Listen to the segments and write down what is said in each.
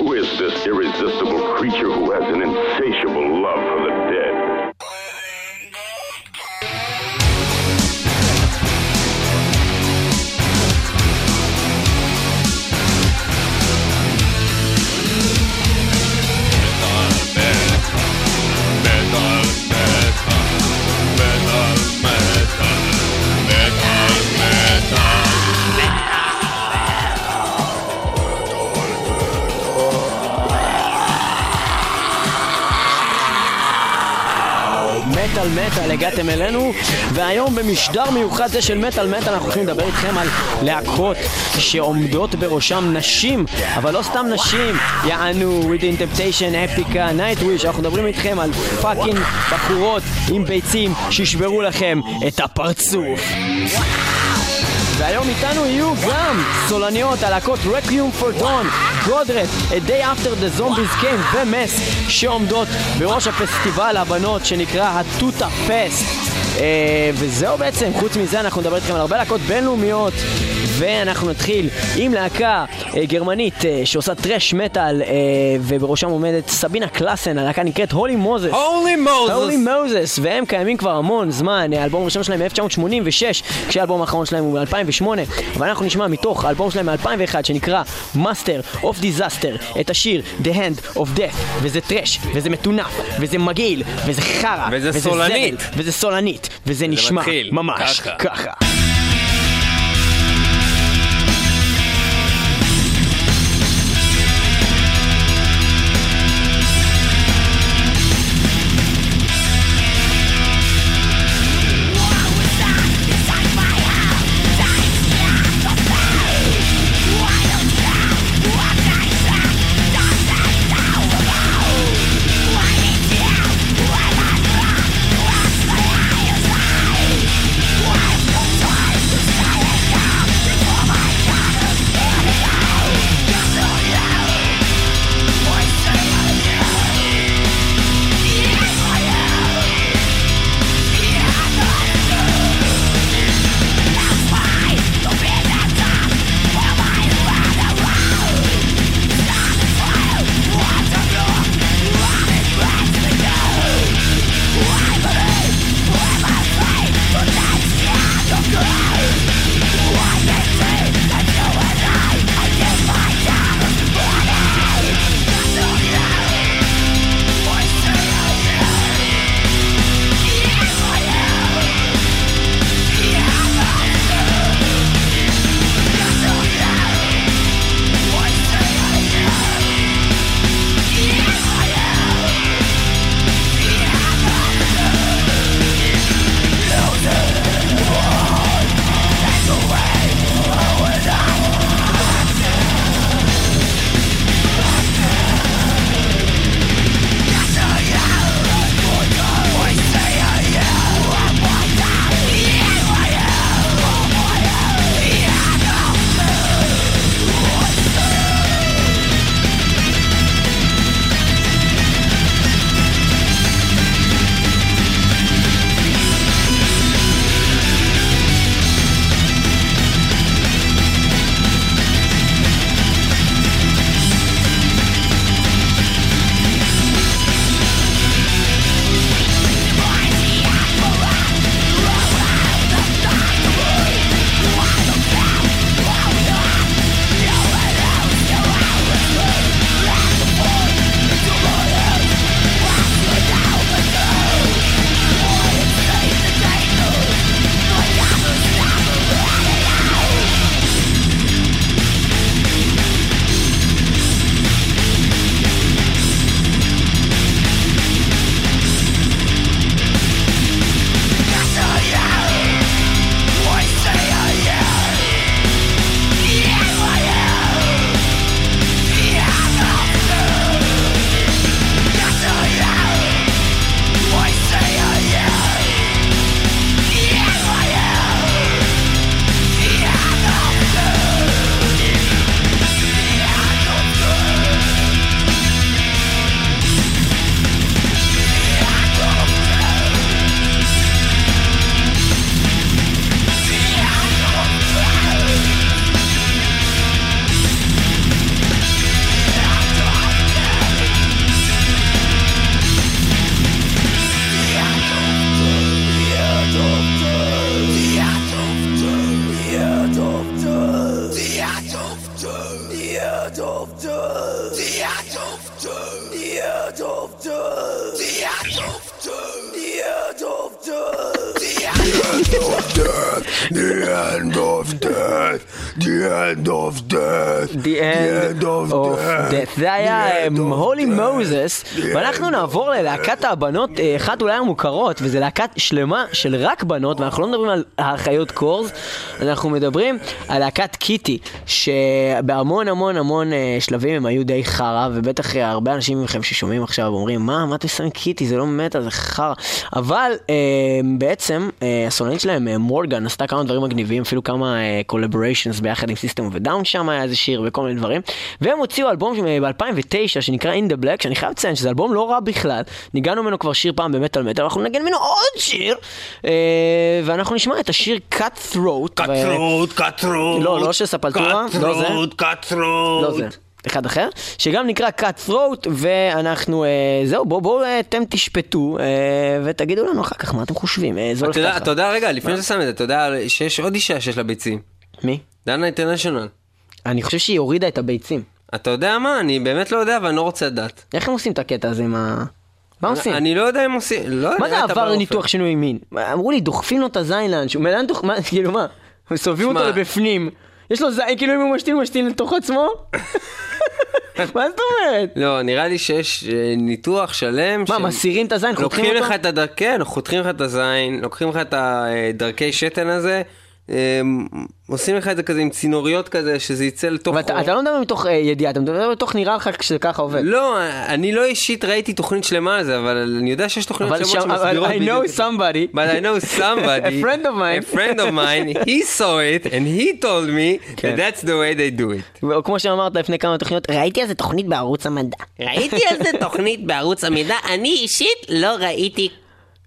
Who is this irresistible creature who has an insatiable love for the dead? מטאל מטאל, הגעתם אלינו, והיום במשדר מיוחד זה של מטאל מטאל אנחנו הולכים לדבר איתכם על להקות שעומדות בראשם נשים, אבל לא סתם נשים, יענו, Within Temptation, Epica, Nightwish, אנחנו מדברים איתכם על פאקינג בחורות עם ביצים שישברו לכם את הפרצוף. והיום איתנו יהיו גם סולניות, הלהקות Requiem for Dawn, גדרת, A Day After the Zombies Came ומס שעומדות בראש הפסטיבל הבנות שנקרא הטוטה פסט. אה, וזהו בעצם, חוץ מזה אנחנו נדבר איתכם על הרבה להקות בינלאומיות ואנחנו נתחיל עם להקה אה, גרמנית אה, שעושה טרש מטאל אה, ובראשם עומדת סבינה קלאסן, הלהקה נקראת הולי מוזס. הולי מוזס! הולי מוזס, והם קיימים כבר המון זמן, האלבום הראשון שלהם מ-1986, כשהאלבום האחרון שלהם הוא מ-2008, אבל אנחנו נשמע מתוך האלבום שלהם מ-2001 שנקרא Master of Disaster, את השיר The Hand of Death, וזה טרש, וזה מטונף, וזה מגעיל, וזה חרא, וזה סולנית. זבל, וזה סולנית, וזה נשמע מתחיל ממש ככה. ככה. ללהקת הבנות, אה, אחת אולי המוכרות, וזה להקת שלמה של רק בנות, ואנחנו לא מדברים על האחיות קורס, אנחנו מדברים על להקת קיטי, שבהמון המון המון אה, שלבים הם היו די חרא, ובטח אה, הרבה אנשים מכם ששומעים עכשיו אומרים, מה, מה עושה עם קיטי, זה לא מטאל, זה חרא. אבל בעצם, הסולנית שלהם, מורגן, עשתה כמה דברים מגניבים, אפילו כמה collaborations ביחד עם System of a Down שם היה איזה שיר וכל מיני דברים. והם הוציאו אלבום ב-2009 שנקרא In the Black, שאני חייב לציין שזה אלבום לא רע בכלל. ניגענו ממנו כבר שיר פעם במטאל מטאל, אנחנו נגן ממנו עוד שיר, אה, ואנחנו נשמע את השיר cut throat. cut throat, cut throat. לא, לא של ספלטורה, לא זה. cut throat. לא זה. אחד אחר, שגם נקרא cut throat, ואנחנו, אה, זהו, בואו בוא, אה, אתם תשפטו, אה, ותגידו לנו אחר כך מה אתם חושבים, אה, זה הולך אתה יודע, ככה. אתה יודע, רגע, לפני שאתה שם את זה, אתה יודע שיש עוד אישה שיש לה ביצים. מי? דנה אינטרנשיונל. אני חושב שהיא הורידה את הביצים. אתה יודע מה? אני באמת לא יודע, ואני לא רוצה לדעת. איך הם עושים את הקטע הזה עם ה... מה עושים? אני לא יודע אם עושים, לא יודע. מה זה עבר. לניתוח שינוי מין? אמרו לי, דוחפים לו את הזין לאנשהו, מלאן דוח... מה, כאילו מה? מסובבים אותו. לבפנים. יש לו זין, כאילו אם הוא משתין, הוא משתין לתוך עצמו? מה זאת אומרת? לא, נראה לי שיש אה, ניתוח שלם. מה, מסירים את הזין, חותכים לוקחים אותו? לך את הדרכי, כן, חותכים לך את הזין, לוקחים לך את הדרכי שתן הזה, אה, עושים לך את זה כזה עם צינוריות כזה, שזה יצא לתוך... אבל אתה אתה לא מדבר מתוך אה, ידיעה, אתה מדבר מתוך נראה לך שזה ככה עובד. לא, אני לא אישית ראיתי תוכנית שלמה על זה, אבל אני יודע שיש תוכניות אבל שלמות שם, אבל שמסבירות I בדיוק. know somebody. But I know somebody, A friend of mine. a friend of mine, he saw it and he told me כן. that that's the way they do it. כמו שאמרת לפני כמה תוכניות, ראיתי על זה תוכנית בערוץ המדע. ראיתי על זה תוכנית בערוץ המידע, אני אישית לא ראיתי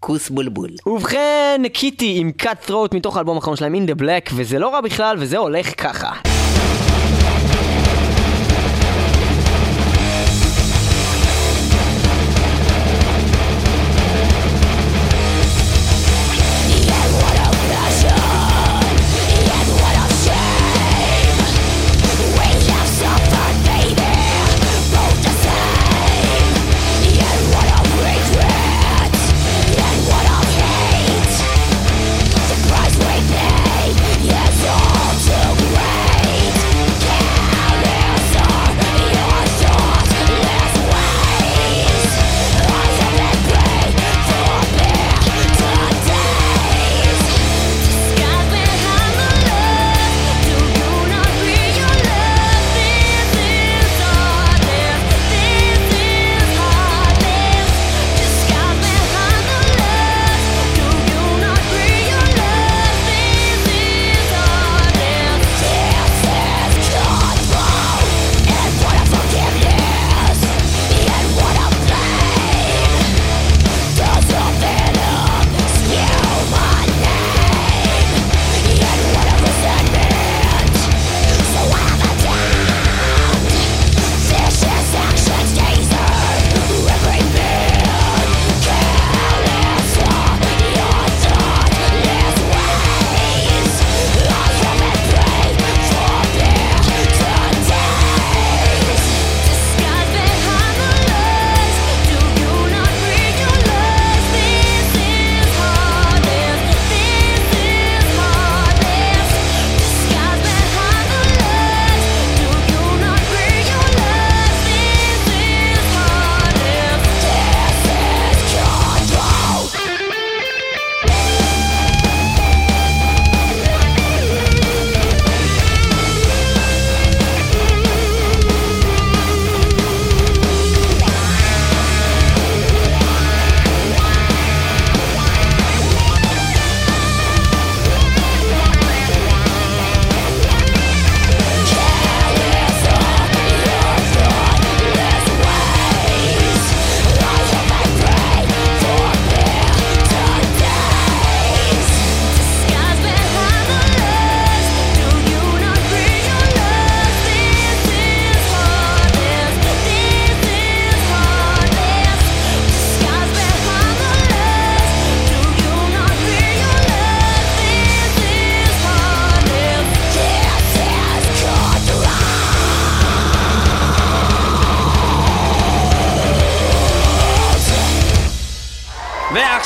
כוס בולבול. ובכן, קיטי עם cut throat מתוך האלבום האחרון שלהם, In the Black, וזה לא רע בכלל, וזה הולך ככה.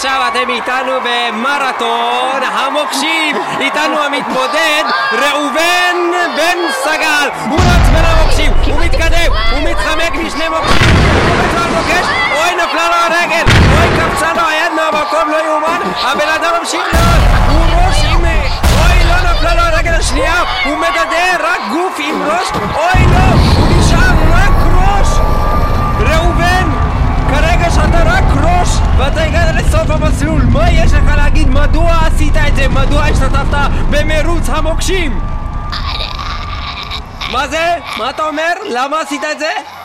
ועכשיו אתם איתנו במרתון המוקשים. איתנו המתמודד ראובן בן סגל. הוא רץ בין המוקשים, הוא מתקדם, הוא מתחמק משני מוקשים. הוא מוקש, אוי נפלה לו הרגל, אוי קפצה לו היד מהמקום, לא יאומן. הבן אדם ממשיך לעוד, הוא ראש עם... אוי לא נפלה לו הרגל השנייה, הוא מדדה רק גוף עם ראש, אוי לא, הוא נשאר רק ראש. שאתה רק ראש ואתה הגעת לסוף המסלול, מה יש לך להגיד? מדוע עשית את זה? מדוע השתתפת במרוץ המוקשים? מה זה? מה אתה אומר? למה עשית את זה?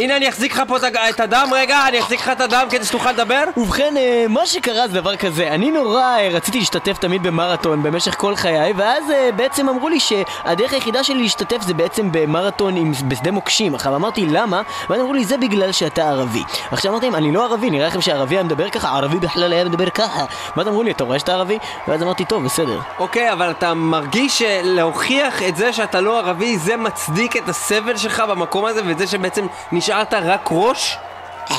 הנה אני אחזיק לך פה את הדם רגע, אני אחזיק לך את הדם כדי שתוכל לדבר? ובכן, אה, מה שקרה זה דבר כזה, אני נורא אה, רציתי להשתתף תמיד במרתון במשך כל חיי, ואז אה, בעצם אמרו לי שהדרך היחידה שלי להשתתף זה בעצם במרתון עם, בשדה מוקשים. עכשיו אמרתי למה, ואז אמרו לי זה בגלל שאתה ערבי. עכשיו אמרתי להם, אני לא ערבי, נראה לכם שערבי היה מדבר ככה? ערבי בכלל היה מדבר ככה. ואז אמרו לי, אתה רואה שאתה ערבי? ואז אמרתי, טוב, בסדר. אוקיי, אבל אתה מרגיש שלהוכיח את זה שאתה לא ערבי זה מצדיק את הסבל שלך במקום הזה ואת זה שבעצם נשארת רק ראש?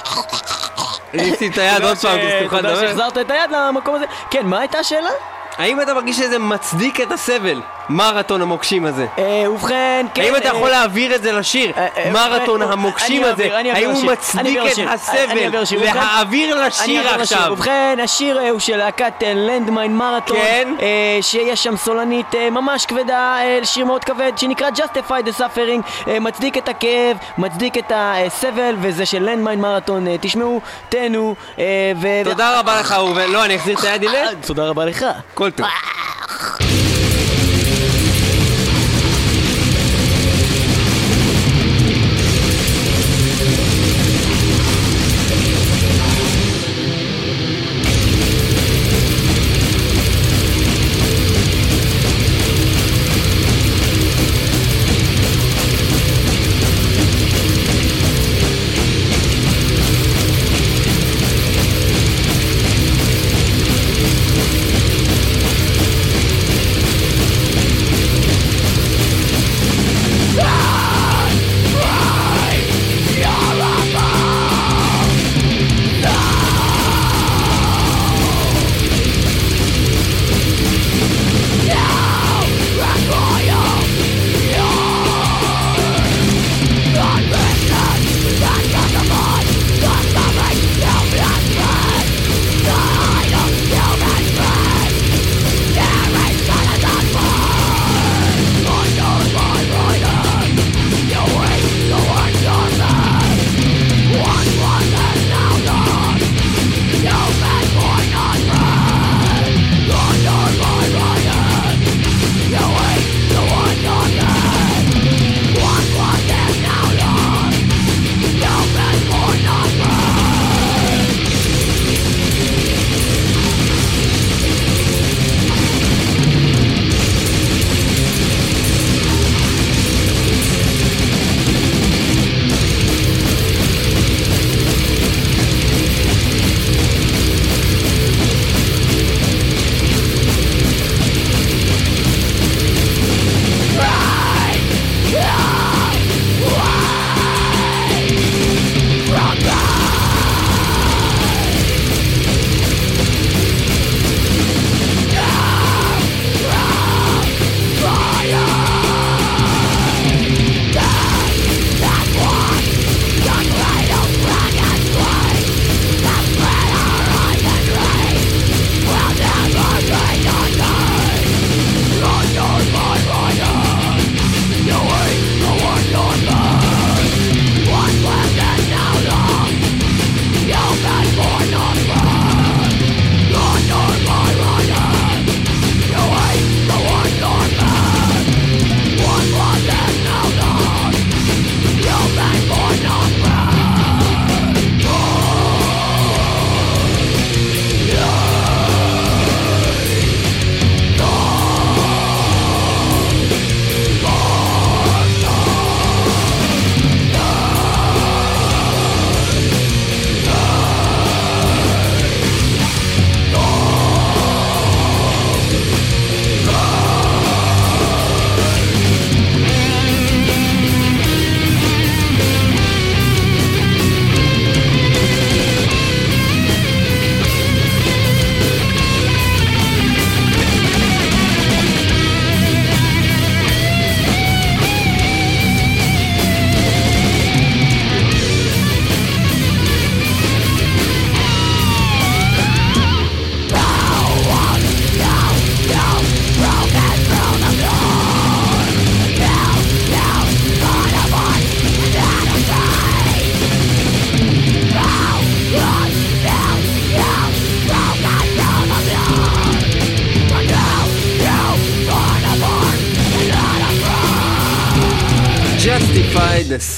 ניסי את היד עוד פעם כדי שתוכל תודה לדבר. שהחזרת את היד למקום הזה. כן, מה הייתה השאלה? האם אתה מרגיש שזה מצדיק את הסבל? מרתון המוקשים הזה. אה, ובכן, כן... האם אתה אה, יכול להעביר את זה לשיר? אה, אה, מרתון המוקשים הזה, האם הוא מצדיק את הסבל? להעביר לשיר. עכשיו. ובכן, השיר הוא של להקת לנדמיין מרתון. כן. שיש שם סולנית ממש כבדה, שיר מאוד כבד, שנקרא Justify the Suffering, מצדיק את הכאב, מצדיק את הסבל, וזה של לנדמיין מרתון. תשמעו, תהנו, אה, ו... תודה רבה לך ראובן. לא, אני אחזיר את היד הנה. אה, תודה רבה לך. כל טוב. Justify the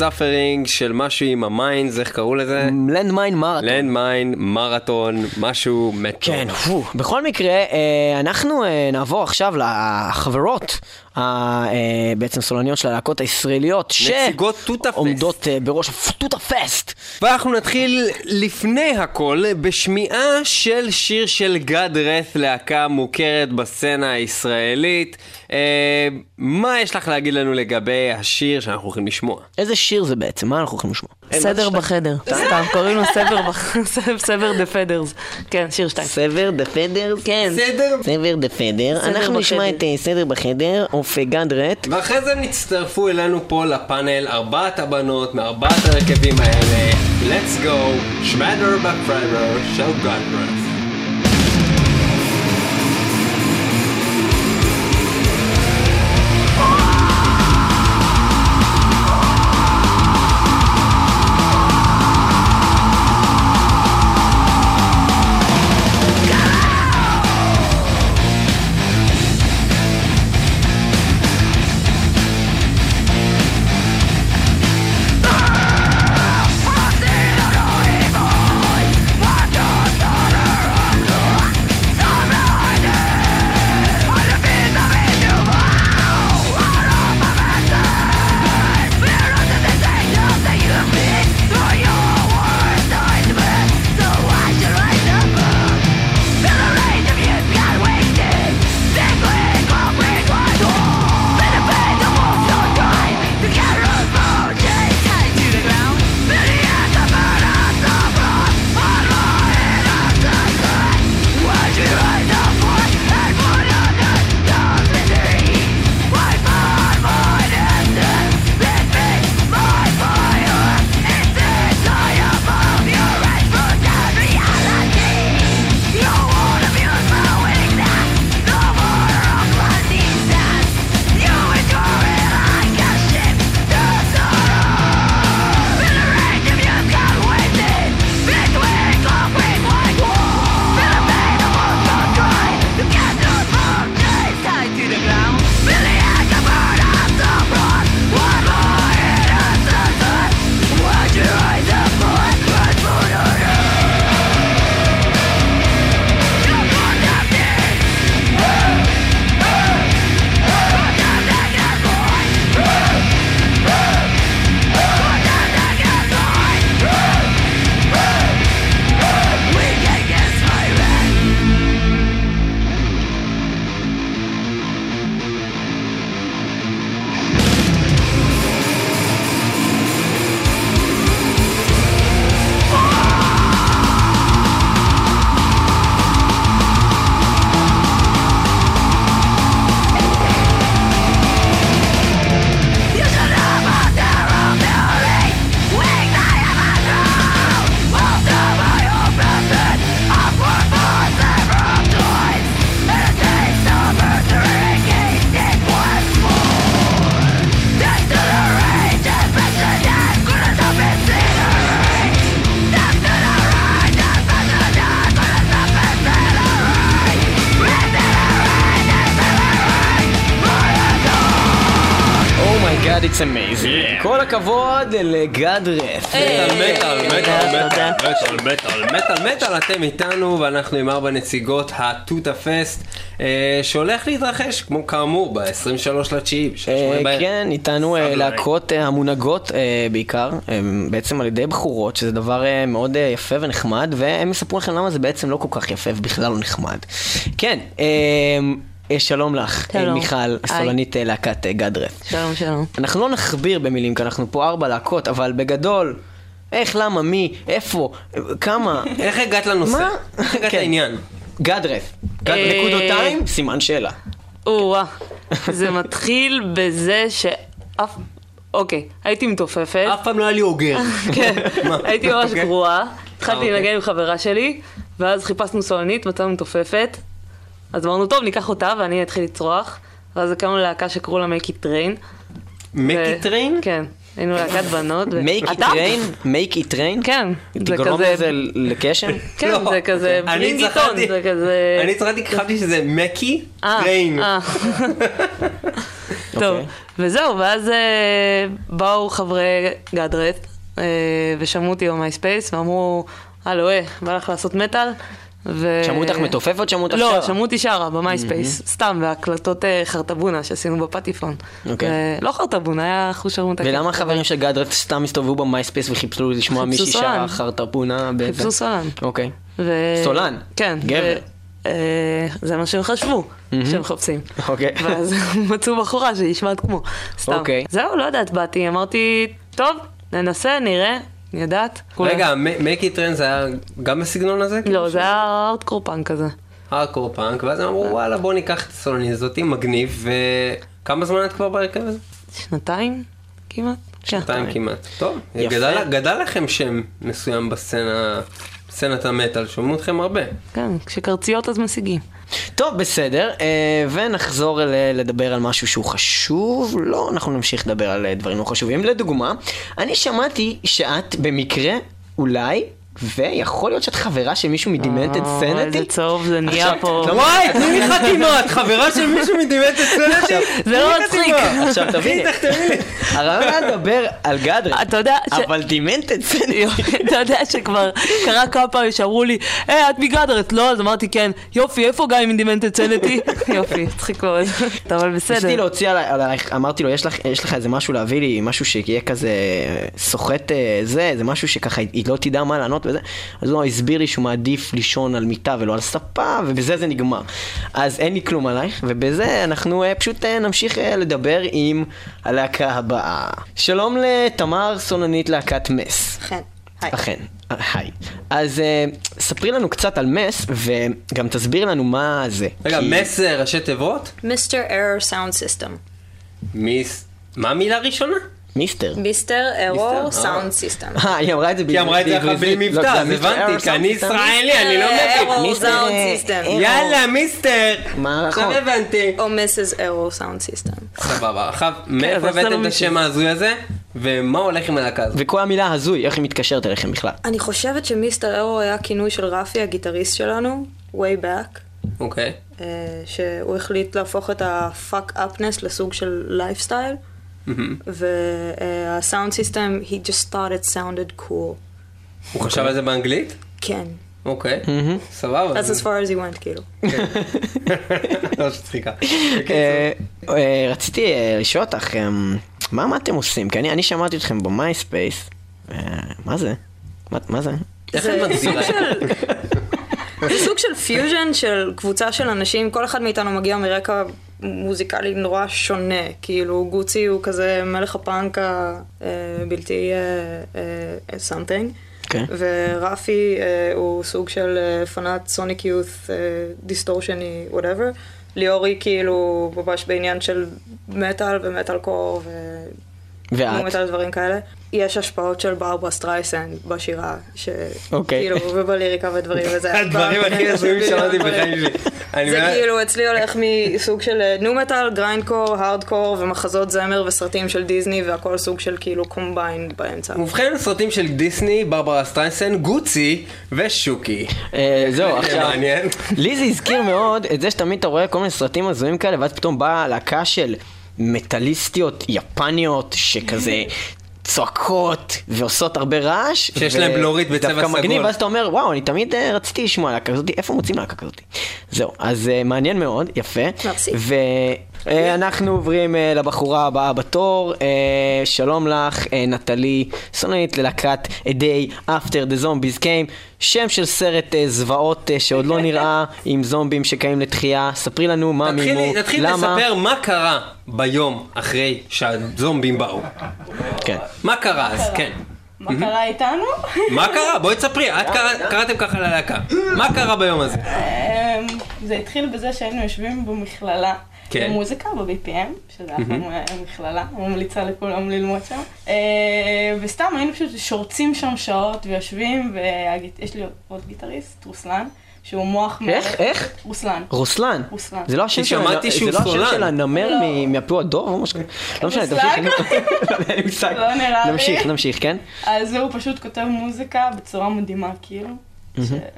suffering של משהו עם המיינדס, איך קראו לזה? לנד מיין מרתון. לנד מיין, מרתון, משהו מטורף. כן. בכל מקרה, אה, אנחנו אה, נעבור עכשיו לחברות, בעצם סולניות של הלהקות הישראליות. שעומדות אה, בראש תותא פסט. ואנחנו נתחיל לפני הכל בשמיעה של שיר של גד רת', להקה מוכרת בסצנה הישראלית. אה, מה יש לך להגיד לנו לגבי השיר שאנחנו הולכים לשמוע? איזה שיר זה בעצם? מה אנחנו הולכים לשמוע? סדר בחדר. סתם, קוראים לו סבר בח- סבר דה פדרס. כן, שיר שתיים. סבר דה פדר? כן. בסדר? סבר דה פדר. סדר אנחנו נשמע בחדר. את אה, סדר בחדר, אוף גד רט. ואחרי זה נצטרפו אלינו פה לפאנל ארבעת הבנות מארבעת הרכבים האלה. Let's go, שמדר בפרייבר של גד it's amazing. כל הכבוד לגד רף. מטאל, מטאל, מטאל, תודה. מטאל, מטאל, מטאל, מטאל, אתם איתנו ואנחנו עם ארבע נציגות הטוטה פסט אה, שהולך להתרחש כמו כאמור ב-23 לתשיעי, אה. כן, איתנו אה, להקות אה, המונהגות אה, בעיקר, אה, בעצם על ידי בחורות, שזה דבר אה, מאוד אה, יפה ונחמד, והם יספרו לכם למה זה בעצם לא כל כך יפה ובכלל לא נחמד. כן, אה, אה, שלום לך, אה, שלום. מיכל. סולנית אה, להקת אה, גד רף. שלום, שלום. אנחנו לא נכביר במילים, כי אנחנו פה ארבע להקות, אבל בגדול, איך, למה, מי, איפה, אה, כמה, איך הגעת לנושא? מה? איך הגעת כן. לעניין? גד רף. גד אה, נקודותיים, סימן שאלה. או-אה. זה מתחיל בזה שאף... אוקיי, הייתי מתעופפת. אף פעם לא היה לי אוגר. כן? הייתי ממש אוקיי. גרועה. התחלתי אוקיי. לנגן עם חברה שלי, ואז חיפשנו סולנית, מצאנו מתעופפת. אז אמרנו, טוב, ניקח אותה, ואני אתחיל לצרוח. ואז הקמנו להקה שקראו לה מייקי טריין. מקי טריין? כן, היינו להקת בנות. rain, make it rain? כן, תגרום כזה... לזה לקשן? כן, לא. זה כזה אני ברינג עיתון, צחקתי- זה כזה... אני צחקתי כי חשבתי שזה מקי אה, טריין. אה. טוב, אוקיי. וזהו, ואז אה, באו חברי גדרט אה, ושמעו אותי במייספייס ואמרו, הלו, אה, בא לך לעשות מטאל? ו... שמעו אותך מתופף או שמעו אותך לא, שרה? שמעו אותי שרה במייספייס, סתם, בהקלטות אה, חרטבונה שעשינו בפטיפון. אוקיי. אה, לא חרטבונה, היה אחוז שרמוטה. ולמה החברים של גדרת סתם הסתובבו במייספייס וחיפשו לשמוע מישהי שרה? ב- חיפשו סולן. אוקיי. ו... סולן? כן. גבר. ו- אה, זה מה שהם חשבו, שהם מחפשים. אוקיי. ואז מצאו בחורה שנשמעת כמו, סתם. אוקיי. זהו, לא יודעת, באתי, אמרתי, טוב, ננסה, נראה, אני יודעת. רגע, מקי טרנד זה היה גם בסגנון הזה? לא, זה היה hardcore punk כזה. hardcore punk, ואז הם אמרו וואלה בוא ניקח את הסולנית הזאתי, מגניב, וכמה זמן את כבר בהרכב הזה? שנתיים כמעט? כן. שנתיים כמעט. טוב. גדל, גדל לכם שם מסוים בסצנה, סצנת המטאל, שומעים אתכם הרבה. כן, כשקרציות אז משיגים. טוב, בסדר, אה, ונחזור לדבר על משהו שהוא חשוב. לא, אנחנו נמשיך לדבר על דברים לא חשובים. לדוגמה, אני שמעתי שאת במקרה, אולי, ויכול להיות שאת חברה של מישהו מדימנטד אה, סנטי? איזה צהוב זה נהיה פה. לא- וואי, תני לי חתימה, את חברה של מישהו מדימנטד סנטי? זה לא מצחיק. עכשיו תביני, הרעיון היה לדבר על גדרי, אתה יודע ש- אבל דימנטד סנטי. אתה יודע שכבר קרה כמה פעמים שאמרו לי, היי, את מגדרת, לא? אז אמרתי, כן. יופי, איפה גיא מדימנטד סנטי? יופי, הצחיק מאוד. אבל בסדר. ניסיתי להוציא עלי- עלייך, אמרתי לו, יש לך, יש לך איזה משהו להביא לי, משהו שיהיה כזה אה, סוחט אה, זה, זה משהו שככה היא לא תדע מה לענות וזה. אז הוא הסביר לי שהוא מעדיף לישון על מיטה ולא על ספה, ובזה זה נגמר. אז אין לי כלום עלייך, ובזה אנחנו אה, פשוט אה, נמשיך אה, לדבר עם הלהקה הבאה. שלום לתמר סולנית להקת מס. אכן. היי. אכן, היי. אז אה, ספרי לנו קצת על מס, וגם תסביר לנו מה זה. רגע, כי- מס זה ראשי תיבות? Mr. Error Sound System. מיס... מה המילה הראשונה? מיסטר. מיסטר ארור מיסטר, סאונד סיסטם. אה, היא אמרה את זה כי היא אמרה את זה בלי בעברית. מבטא, לא, אז הבנתי, Error כי אני סאונד. ישראלי, אני לא מבין. ארור מיסטר, סאונד אה, סיסטם. אה, יאללה, Mister! מה עכשיו נכון? הבנתי. או Misses Error Sound System. סבבה, עכשיו, כן, מאיפה הבאתם את. השם ההזוי הזה, ומה הולך עם הלהקה הזאת? וכל המילה הזוי, איך היא מתקשרת אליכם בכלל? אני חושבת ש Mister Error היה כינוי של רפי, הגיטריסט שלנו, way back, אוקיי. אה, שהוא החליט להפוך את ה-fuck upness לסוג של לייפסטייל, וה-sound system, he just thought it sounded cool. הוא חשב על זה באנגלית? כן. אוקיי, סבבה. That's as far as he went, כאילו. לא שצחיקה. אה, אה, רציתי אה, לשאול אותך, אה, מה מה אתם עושים? כי אני שמעתי אתכם במייספייס. מה זה? מה- זה? זה סוג של פיוז'ן של קבוצה של אנשים, כל אחד מאיתנו מגיע מרקע מוזיקלי נורא שונה, כאילו גוצי הוא כזה מלך הפאנק הבלתי סאמפינג, כן. ורפי אה, הוא סוג של אה, פנאט סוניק יות' distortion-י, whatever. ליאורי כאילו ממש בעניין של מטאל ומטאל קור ו... ואת? מטאל דברים כאלה. יש השפעות של ברברה סטרייסנד בשירה, ש... אוקיי. ובליריקה ודברים וזה. הדברים הכי הזויים שמעתי בחיים שלי. אני זה כאילו, אצלי הולך מסוג של nu metal, grindcore, hardcore, ומחזות זמר וסרטים של דיסני, והכל סוג של כאילו combine באמצע. ובכן סרטים של דיסני, ברברה סטרייסנד, גוצי ושוקי. אה, זהו, עכשיו. לי זה הזכיר מאוד את זה שתמיד אתה רואה כל מיני סרטים הזויים כאלה, ואז פתאום באה להקה של מטאליסטיות יפניות, שכזה... צועקות ועושות הרבה רעש. שיש להם בלורית בצבע דווקא מגניב, סגול. ואז אתה אומר, וואו, אני תמיד אה, רציתי לשמוע להקה כזאת, איפה מוצאים להקה כזאת? זהו, אז אה, מעניין מאוד, יפה. מרסי. ואנחנו עוברים אה, לבחורה הבאה בתור, אה, שלום לך, אה, נטלי, סוננית ללהקת A Day After the Zombies Came, שם של סרט אה, זוועות אה, שעוד לא נראה, עם זומבים שקיים לתחייה, ספרי לנו מה מימו, למה, לספר מה קרה ביום אחרי שהזומבים באו. כן. מה קרה אז? כן. מה קרה איתנו? מה קרה? בואי תספרי, את קרא- קראתם ככה ללהקה. מה קרה ביום הזה? אמ, זה התחיל בזה שהיינו יושבים במכללה. כן. במוזיקה, ב-BPM, שזה אחלה מכללה, ממליצה לכולם ללמוד שם. אה, וסתם היינו פשוט שורצים שם שעות ויושבים, ויש לי עוד גיטריסט, רוסלן, שהוא מוח... איך? מלך. איך? רוסלן. רוסלן. רוסלן. זה לא השם של שמעתי שהוא זה לא השם. של הנמר לא. מהפו הדור או משהו? לא משנה? תמשיך. מושג. לא נראה לי. נמשיך, נמשיך, כן? אז הוא פשוט כותב מוזיקה בצורה מדהימה, כאילו.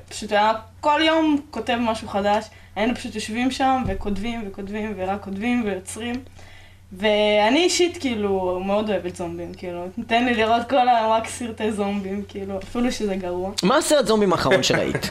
פשוט היה כל יום כותב משהו חדש. היינו פשוט יושבים שם וכותבים וכותבים ורק כותבים ויוצרים. ואני אישית כאילו מאוד אוהבת זומבים, כאילו, תן לי לראות כל רק סרטי זומבים, כאילו, אפילו שזה גרוע. מה הסרט זומבים האחרון שראית?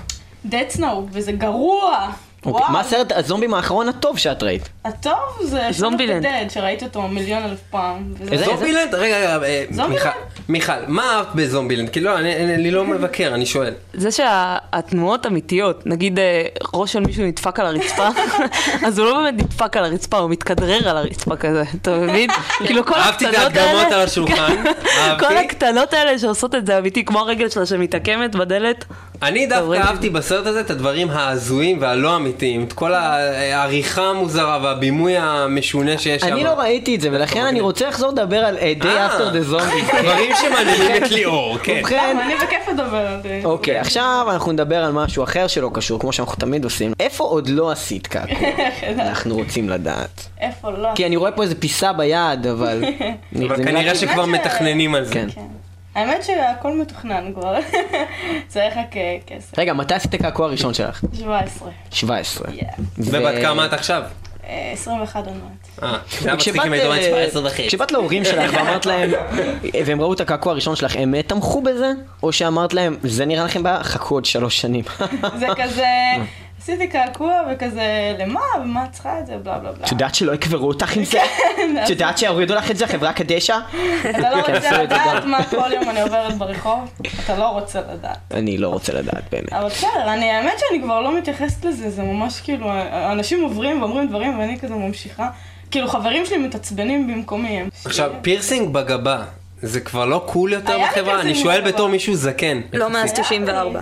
Dead Snow, וזה גרוע! אוקיי. מה הסרט הזומבים האחרון הטוב שאת ראית? הטוב זה זומבילנד. דד, שראיתי אותו מיליון אלף פעם. זומבילנד? רגע, רגע, אה? מיכל, מיכל, מה אהבת בזומבילנד? כי לא, אני- לא מבקר, אני שואל. זה שהתנועות אמיתיות, נגיד אה, ראש של מישהו נדפק על הרצפה, אז הוא לא באמת נדפק על הרצפה, הוא מתכדרר על הרצפה כזה, אתה מבין? כאילו כל אהבתי את הקטנות ההדגמות האלה, על השולחן, כל. הקטנות האלה שעושות את זה אמיתי, כמו הרגל שלה שמתעקמת בדלת. אני דווקא. אהבתי בסרט הזה את הדברים ההזויים והלא אמיתיים, את כל העריכה המוזרה והבימוי המשונה שיש שם. אני לא ראיתי את זה, ולכן אני רוצה לחזור לדבר על Day אה. After the Zombie. דברים שמעניינים את ליאור, כן. ובכן, אני בכיף לדבר על זה. אוקיי, עכשיו אנחנו נדבר על משהו אחר שלא קשור, כמו שאנחנו תמיד עושים. איפה עוד לא עשית קעקוע? אנחנו רוצים לדעת. איפה לא? כי אני רואה פה איזה פיסה ביד, אבל... אבל כנראה נראה- שכבר מתכננים על זה. האמת שהכל מתוכנן כבר. צריך רק אה, כסף. רגע, מתי עשית את הקעקוע הראשון שלך? 17. 17. Yeah. ובת כמה את עכשיו? אה, 21 עוד מעט. אה, כשבאת, אם היית אומרת אה, 17 וחצי. כשבאת להורים שלך ואמרת להם, והם ראו את הקעקוע הראשון שלך, הם אה, תמכו בזה? או שאמרת להם, זה נראה לכם בעיה? חכו עוד שלוש שנים. זה כזה, עשיתי קעקוע וכזה, למה? ומה את צריכה את זה? בלה בלה בלה. את יודעת שלא יקברו אותך עם זה? את יודעת שיורידו לך את זה, חברה קדשא? אתה לא כן, רוצה לדעת. מה כל יום אני עוברת ברחוב? אתה לא רוצה לדעת. אני לא רוצה לדעת באמת. אבל בסדר, אני, האמת שאני כבר לא מתייחסת לזה, זה ממש כאילו, אנשים עוברים ואומרים דברים ואני כזה ממשיכה. כאילו חברים שלי מתעצבנים במקומי. עכשיו, פירסינג בגבה, זה כבר לא cool יותר בחברה? אני שואל. בתור מישהו זקן. לא מאז 94.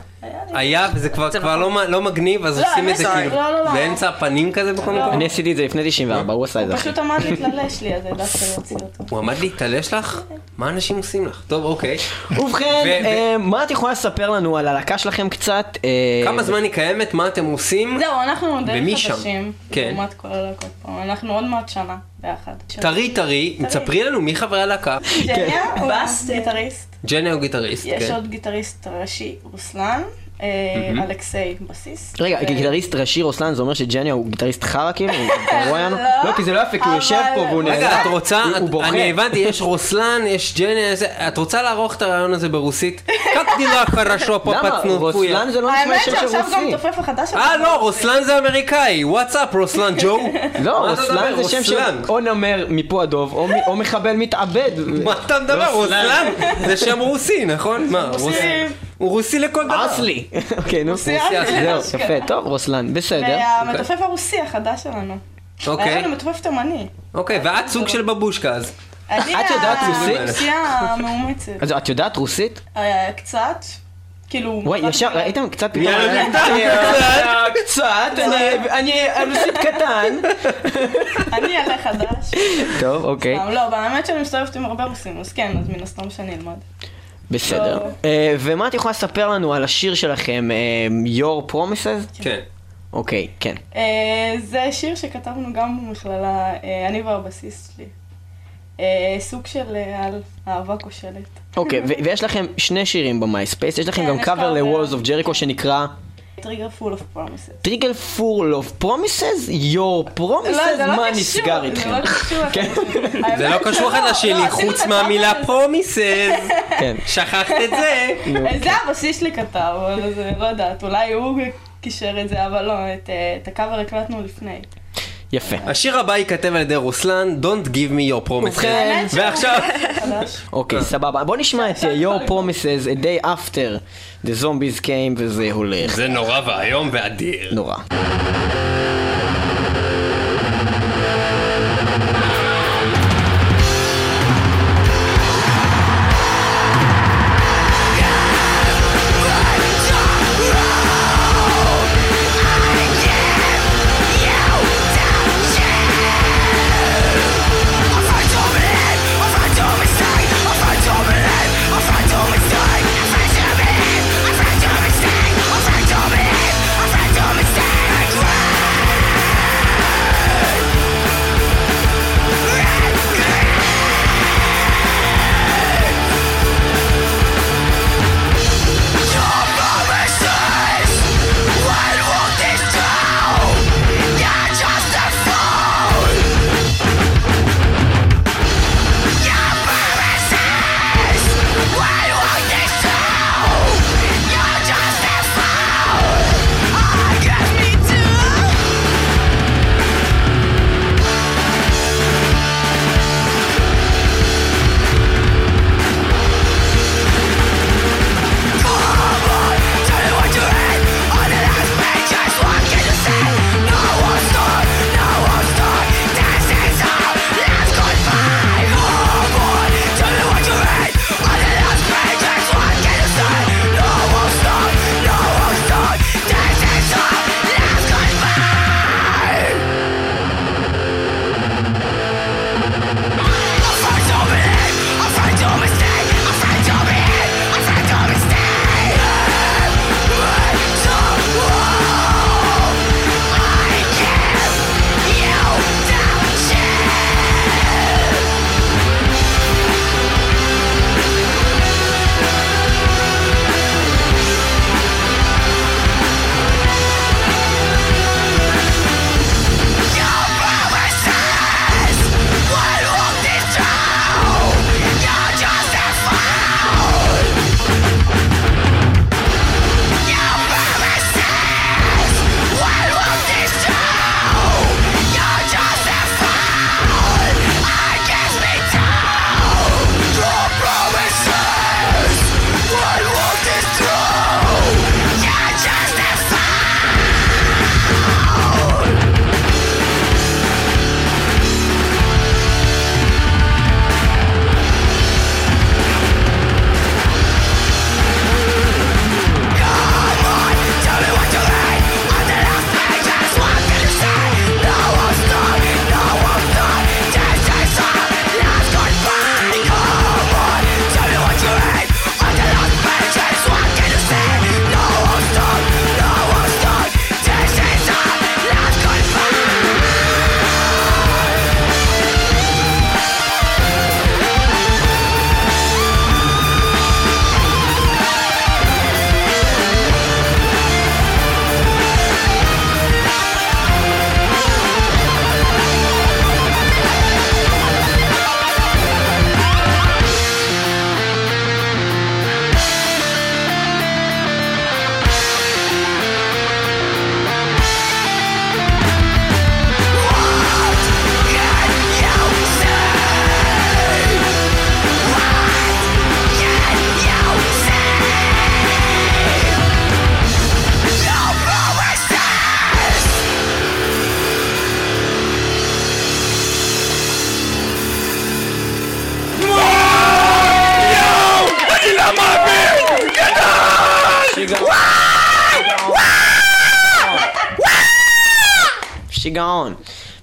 היה, וזה כבר זה כבר נכון. לא לא מגניב, אז לא, עושים את זה כאילו לא, לא, לא. באמצע הפנים כזה בכל מקום? אני עשיתי את זה לפני 94, הוא עשה את זה הוא. פשוט עמד להיתלש לי, אז העדפתי להוציא אותו. הוא עמד להיתלש לך? מה אנשים עושים לך? טוב, אוקיי. ובכן, אה, מה את יכולה לספר לנו על הלהקה שלכם קצת? אה, כמה זמן היא קיימת? מה אתם עושים? זהו, אנחנו שם? חדשים. כן. לעומת כל הלהקות פה. אנחנו עוד מעט שנה ביחד. טרי טרי, תספרי לנו מי חברי הלהקה. ג'ניה הוא בס, גיטריסט. ג'ני הוא גיטריסט, יש כן. עוד גיטריסט ראשי, רוסלן. אה, mm-hmm. אלכסיי בסיס. רגע, גיטריסט ראשי רוסלן זה אומר שג'ניה הוא גיטריסט חרא כאילו? לא. לא, כי זה לא יפה, כי הוא יושב פה והוא נהנה. רגע, את רוצה, הוא בוכה. אני הבנתי, יש רוסלן, יש ג'ניה, את רוצה לערוך את הרעיון הזה ברוסית? קפתי דילה לא חרשו פה פצנו למה? רוסלן זה לא נשמע שם של רוסי. האמת שעכשיו גם תופף החדש. אה, לא, רוסלן זה אמריקאי. וואטס אפ, רוסלן ג'ו. לא, רוסלן זה שם של או נמר מפה הדוב, או מחבל מתאבד. מה אתה מדבר? רוסלן זה שם רוסי, נכון? מה, רוסי? הוא רוסי לכל דבר. אסלי. אוקיי, נו. רוסי זהו, אסלי. יפה, טוב, רוסלן, בסדר. והמתופף הרוסי החדש שלנו. היה אוקיי, לנו מתופף תימני. אוקיי, ואת סוג של בבושקה אז. אני את יודעת רוסית? הרוסיה המאומצת. אז את יודעת רוסית? אה, קצת. כאילו... וואי, ישר, ראיתם קצת פתאום? יאללה, אה, קצת, אני- אני רוסית קטן. אני עלה חדש. טוב, אוקיי, לא, באמת שאני מסתובבת עם הרבה רוסים, אז כן, אז מן הסתם שאני אלמד. בסדר. אה, ומה את יכולה לספר לנו על השיר שלכם, אה, Your Promises? כן. אוקיי, כן. אה, זה שיר שכתבנו גם במכללה, אני והבסיסט שלי. סוג של על אהבה כושלת. אוקיי, ויש לכם שני שירים ב-MySpace, יש לכם כן, גם קאבר. ל-Walls of Jericho שנקרא Trigger Full of Promises. Trigger Full of Promises? Your Promises? מה נסגר איתכם? זה לא קשור. כן. לא קשור אחד לשני, חוץ מהמילה promises. כן. שכחת את זה. זה הבסיסט שלי כתב, אבל זה, לא יודעת, אולי הוא קישר את זה, אבל לא, את, אה, את הקאבר הקלטנו לפני. יפה. השיר הבא ייכתב על ידי רוסלן, Don't give me your promises. ועכשיו. אוקיי, סבבה. בוא נשמע את uh, Your Promises a day after the zombies came וזה הולך. זה נורא ואיום ואדיר. נורא.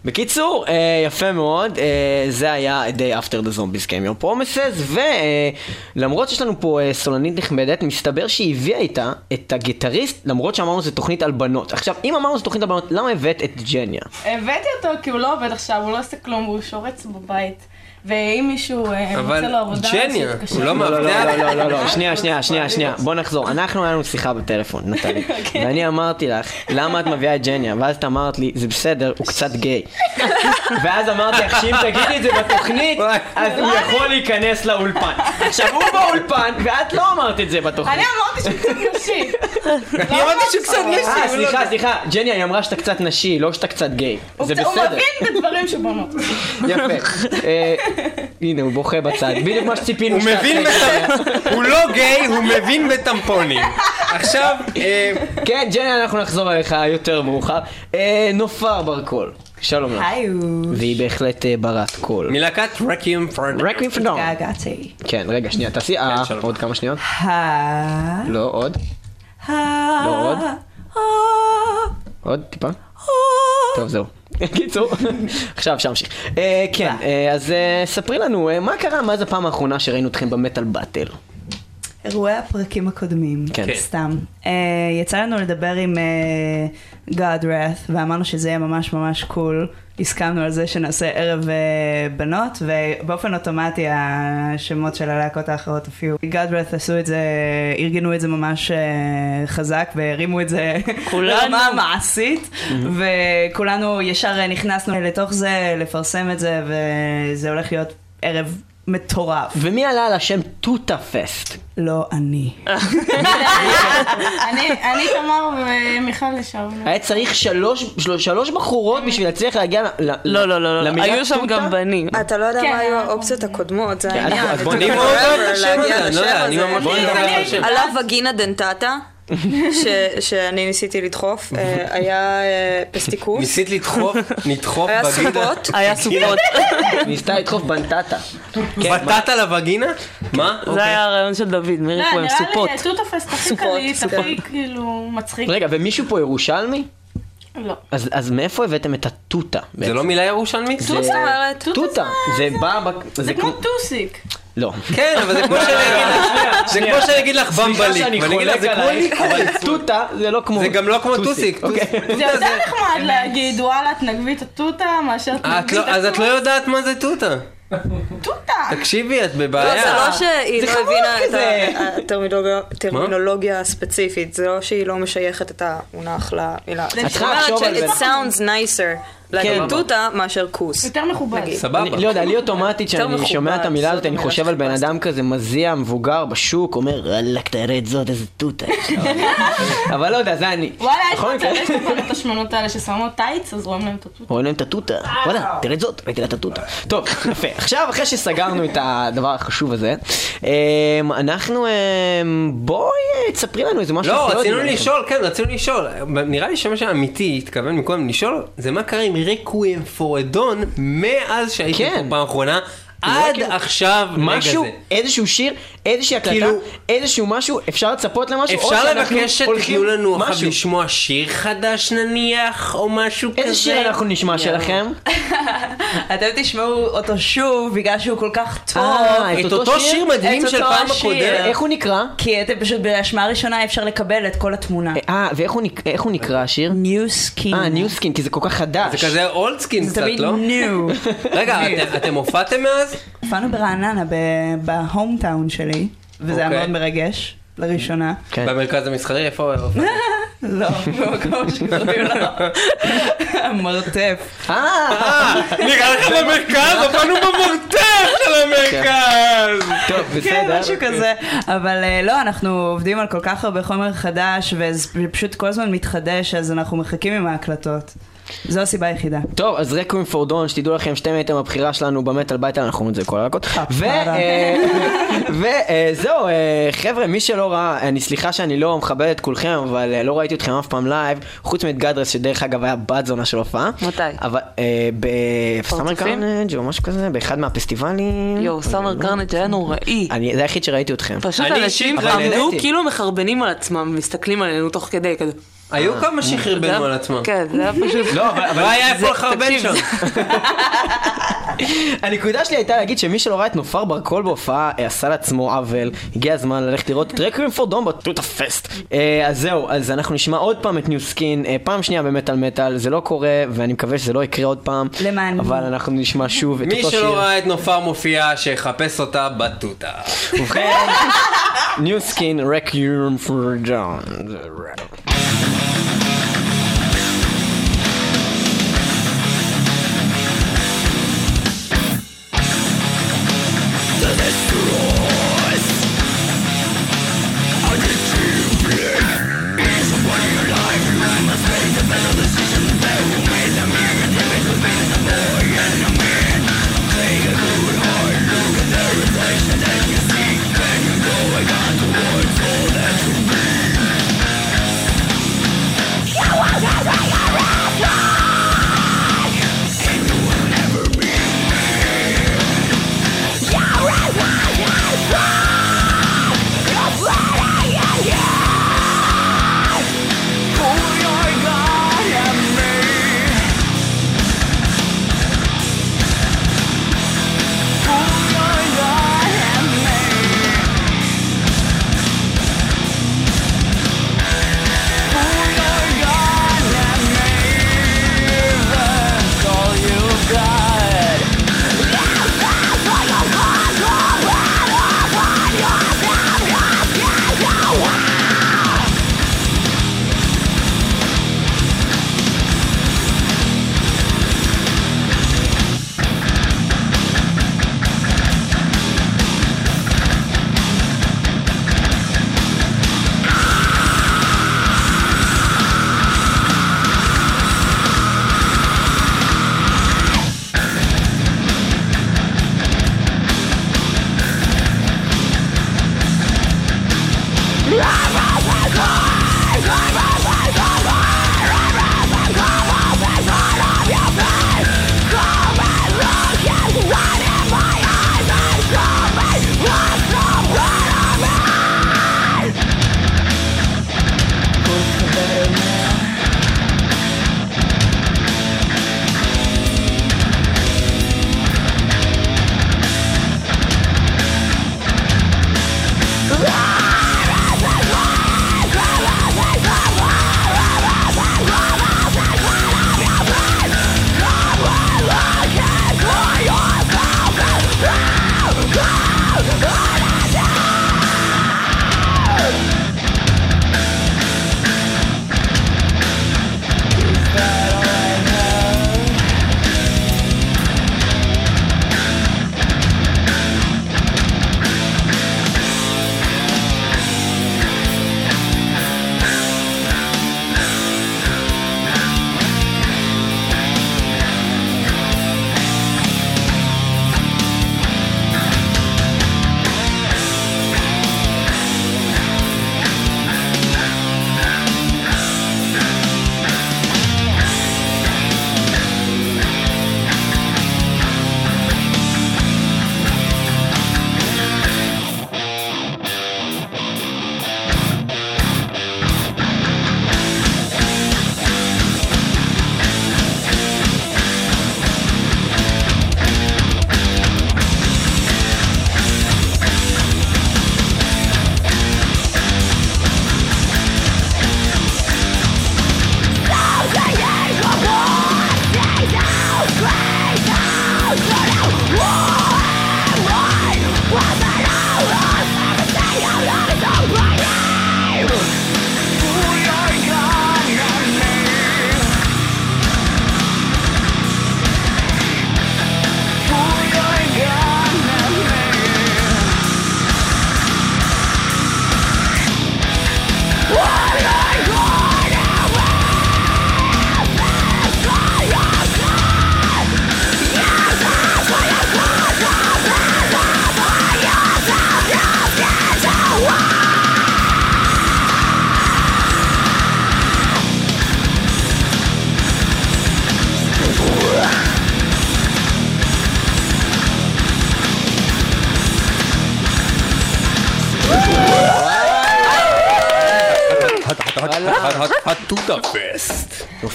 בקיצור, אה, יפה מאוד, אה, זה היה Day After the Zombies Came Your Promises, ולמרות שיש לנו פה אה, סולנית נכבדת, מסתבר שהיא הביאה איתה את הגיטריסט, למרות שאמרנו שזו תוכנית על בנות. עכשיו, אם אמרנו שזו תוכנית על בנות, למה הבאת את ג'ניה? הבאתי אותו כי הוא לא עובד עכשיו, הוא לא עושה כלום, והוא שורץ בבית. ואם מישהו אה, רוצה לו עבודה, ג'ניה. הוא לא לא, לא, מאבטח. לא, לא, לא, לא, שנייה, שנייה, שנייה, שנייה, בוא נחזור. אנחנו, היה לנו שיחה בטלפון, נטלי. ואני אמרתי לך, למה את מביאה את ג'ניה? ואז את אמרת לי, זה בסדר, הוא קצת גיי. ואז אמרתי לך, שאם תגידי את זה בתוכנית, אז הוא יכול להיכנס לאולפן. עכשיו, הוא באולפן, ואת לא אמרת את זה בתוכנית. אני אמרתי שהוא קצת נשי. אני אמרתי שהוא קצת אה, נשי. סליחה, סליחה, ג'ניה, היא אמרה שאתה קצת נשי, לא שאתה קצת גיי. זה קצת- הוא בסדר. מבין בדברים שבונות. יפה. הנה, הוא בוכה בצד. בדיוק מה שציפינו הוא שתעשה. מבין בטמפונים. הוא לא גיי, הוא מבין בטמפונים. עכשיו, אה, כן, ג'ניה, אנחנו נחזור אליך יותר מאוחר. אה, נופר ברקול. שלום לך. היי, והיא בהחלט אה, ברת קול. מלהקת Requiem for Dawn. רק מפנדון. התגעגעתי. כן, רגע, שנייה, תעשי אה, שלום. עוד כמה שניות. ה... לא, עוד. ה... לא עוד. עוד, טיפה. טוב, זהו. קיצור, עכשיו אפשר להמשיך. אה, כן, אה, אז אה, ספרי לנו, מה קרה מאז הפעם האחרונה שראינו אתכם ב-Metal Battle? אירועי הפרקים הקודמים, כן. סתם. Uh, יצא לנו לדבר עם uh, God Wrath, ואמרנו שזה יהיה ממש ממש קול. הסכמנו על זה שנעשה ערב uh, בנות, ובאופן אוטומטי השמות של הלהקות האחרות הופיעו. God Wrath עשו את זה, ארגנו את זה ממש uh, חזק, והרימו את זה. ברמה מעשית, וכולנו ישר נכנסנו לתוך זה, לפרסם את זה, וזה הולך להיות ערב מטורף. ומי עלה על השם טוטה פסט? לא אני. אני אני, תמר ומיכל לשעבר. היה צריך שלוש, של- שלוש בחורות בשביל להצליח להגיע ל- ל- לא, לא, לא, לא, למילה היו שם טוטה? גם בנים. אתה לא יודע כן, מה היו האופציות הקודמות, זה כן, העניין. אז בוא forever אותו, השם הזה, אני לא. ממש לא על. עלה וגינה דנטטה, ש- שאני ניסיתי לדחוף, אה, היה אה, פסטיקוס, ניסית לדחוף, לדחוף היה בגינה? סופות, היה סופות. ניסתה לדחוף בנטטה. בטטה לווגינה? מה? זה היה הרעיון של דוד, מירי לא, פה עם נראה סופות. לי טוטופסט הכי סופות, קליט, סופות. הכי כאילו מצחיק. רגע, ומישהו פה ירושלמי? לא. אז, אז מאיפה הבאתם את הטוטה? זה לא מילה ירושלמית? זה- מה זאת אומרת? טוטה. זה בא... זה כמו טוסיק. לא. כן, אבל זה כמו שאני אגיד לך, זה כמו שאני אגיד לך סליחה במבליק, שאני ואני אגיד לך, חולק זה כמו עלייך, ליקוי. אבל טוטה זה לא כמו... זה גם לא כמו טוסיק. אוקיי. זה יותר נחמד להגיד, וואלה, תנגבי את הטוטה, מאשר את תנגבי לא- אז את לא הטוטה. יודעת מה זה טוטה. טוטה. תקשיבי, את לא, זה בבעיה. לא שהיא לא הבינה את הטרמינולוגיה- הספציפית, זה לא שהיא לא משייכת את המונח למילה. צריכה זאת אומרת לחשוב על זה. it sounds nicer להגיד כן. טוטה מאשר כוס. יותר מכובד. סבבה. אני לא יודע, לי אוטומטית כשאני שומע את המילה זאת הזאת, אני חושב על בן. אדם כזה מזיע, מבוגר, בשוק, אומר, וואלכ, תראה את זאת, איזה לה." אבל לא יודע, זה אני. וואלה, יש כבר את השמנות האלה ששמות טייץ, אז רואים להם את הטוטה. רואים להם את הטוטה, וואלה, תראה את זאת, ראיתי לה את הטוטה. טוב, יפה. עכשיו, אחרי שסגרנו את הדבר החשוב הזה, אמ, אנחנו, אמ, בואי, תספרי לנו איזה משהו. לא, רצינו. לשאול, כן, רצינו לשאול. נראה לי שמה שאמיתי התכוון מקודם לשאול, זה מה קרה עם רקוויאם פור אדון מאז שהייתי כן. פה פעם אחרונה, עד כאילו, עכשיו, משהו. איזשהו שיר, איזושהי הקלטה, כאילו- איזשהו משהו, אפשר לצפות למשהו, או אפשר לבקש הולכים- שתתנו לנו עכשיו. לשמוע שיר חדש נניח, או משהו כזה? איזה שיר אנחנו נשמע שלכם? אתם תשמעו אותו שוב בגלל שהוא כל כך טוב. אה, את אותו שיר מדהים את של פעם. הקודמת. איך הוא נקרא? כי אתם פשוט בהשמעה ראשונה אפשר לקבל את כל התמונה. אה, ואיך הוא נק- הוא נקרא השיר? New Skin. אה, New Skin, כי זה כל כך חדש. זה כזה old skin זה קצת, תמיד לא? New. רגע, אתם הופעתם מאז? הופענו ברעננה, בהום טאון שלי, וזה היה אוקיי. מאוד מרגש, לראשונה. כן. במרכז המסחרי, איפה הופעתם? לא, במקום שקוראים לו מרתף. אה, אה, נראה לך במרכז? הופענו במורטף של המרכז! טוב, כן, בסדר. משהו כזה. אבל אה, לא, אנחנו עובדים על כל כך הרבה חומר חדש, וזה פשוט כל הזמן מתחדש, אז אנחנו מחכים עם ההקלטות. זו הסיבה היחידה. טוב, אז רקווים פור דון, שתדעו לכם, שתי מטר הבחירה שלנו במטאל בייטל, אנחנו אומרים את זה כל הלקות. וזהו, חבר'ה, מי שלא ראה, אני סליחה שאני לא מכבד את כולכם, אבל אה, לא ראיתי אתכם אף פעם לייב, חוץ מאת גדרס, שדרך אגב היה בת זונה של הופעה. מתי? אבל אה, בסאמר? קרנג' או משהו כזה, באחד מהפסטיבלים. יואו, סאמר קרנג' היה נוראי. אני- זה היחיד שראיתי אתכם. פשוט אני אנשים עמדו. כאילו מחרבנים על עצמם, מסתכלים עלינו תוך כדי, כזה. היו כמה זה שחרבנו על עצמם. כן, זה היה פשוט... לא, אבל- לא היה איפה לחרבן שם. הנקודה שלי הייתה להגיד שמי שלא ראה את נופר ברקול בהופעה אה, עשה לעצמו עוול, הגיע הזמן ללכת לראות את Requiem for Dawn בטוטה פסט. אה, אז זהו, אז אנחנו נשמע עוד פעם את New Skin, אה, פעם שנייה ב-Metal Battle, זה לא קורה ואני מקווה שזה לא יקרה עוד פעם, למען- אבל אנחנו נשמע שוב את מי אותו שיר. שלא ראה את נופר מופיע, שיחפש אותה בטוטה. ובכן, ניו סקין, רקווים פור דום.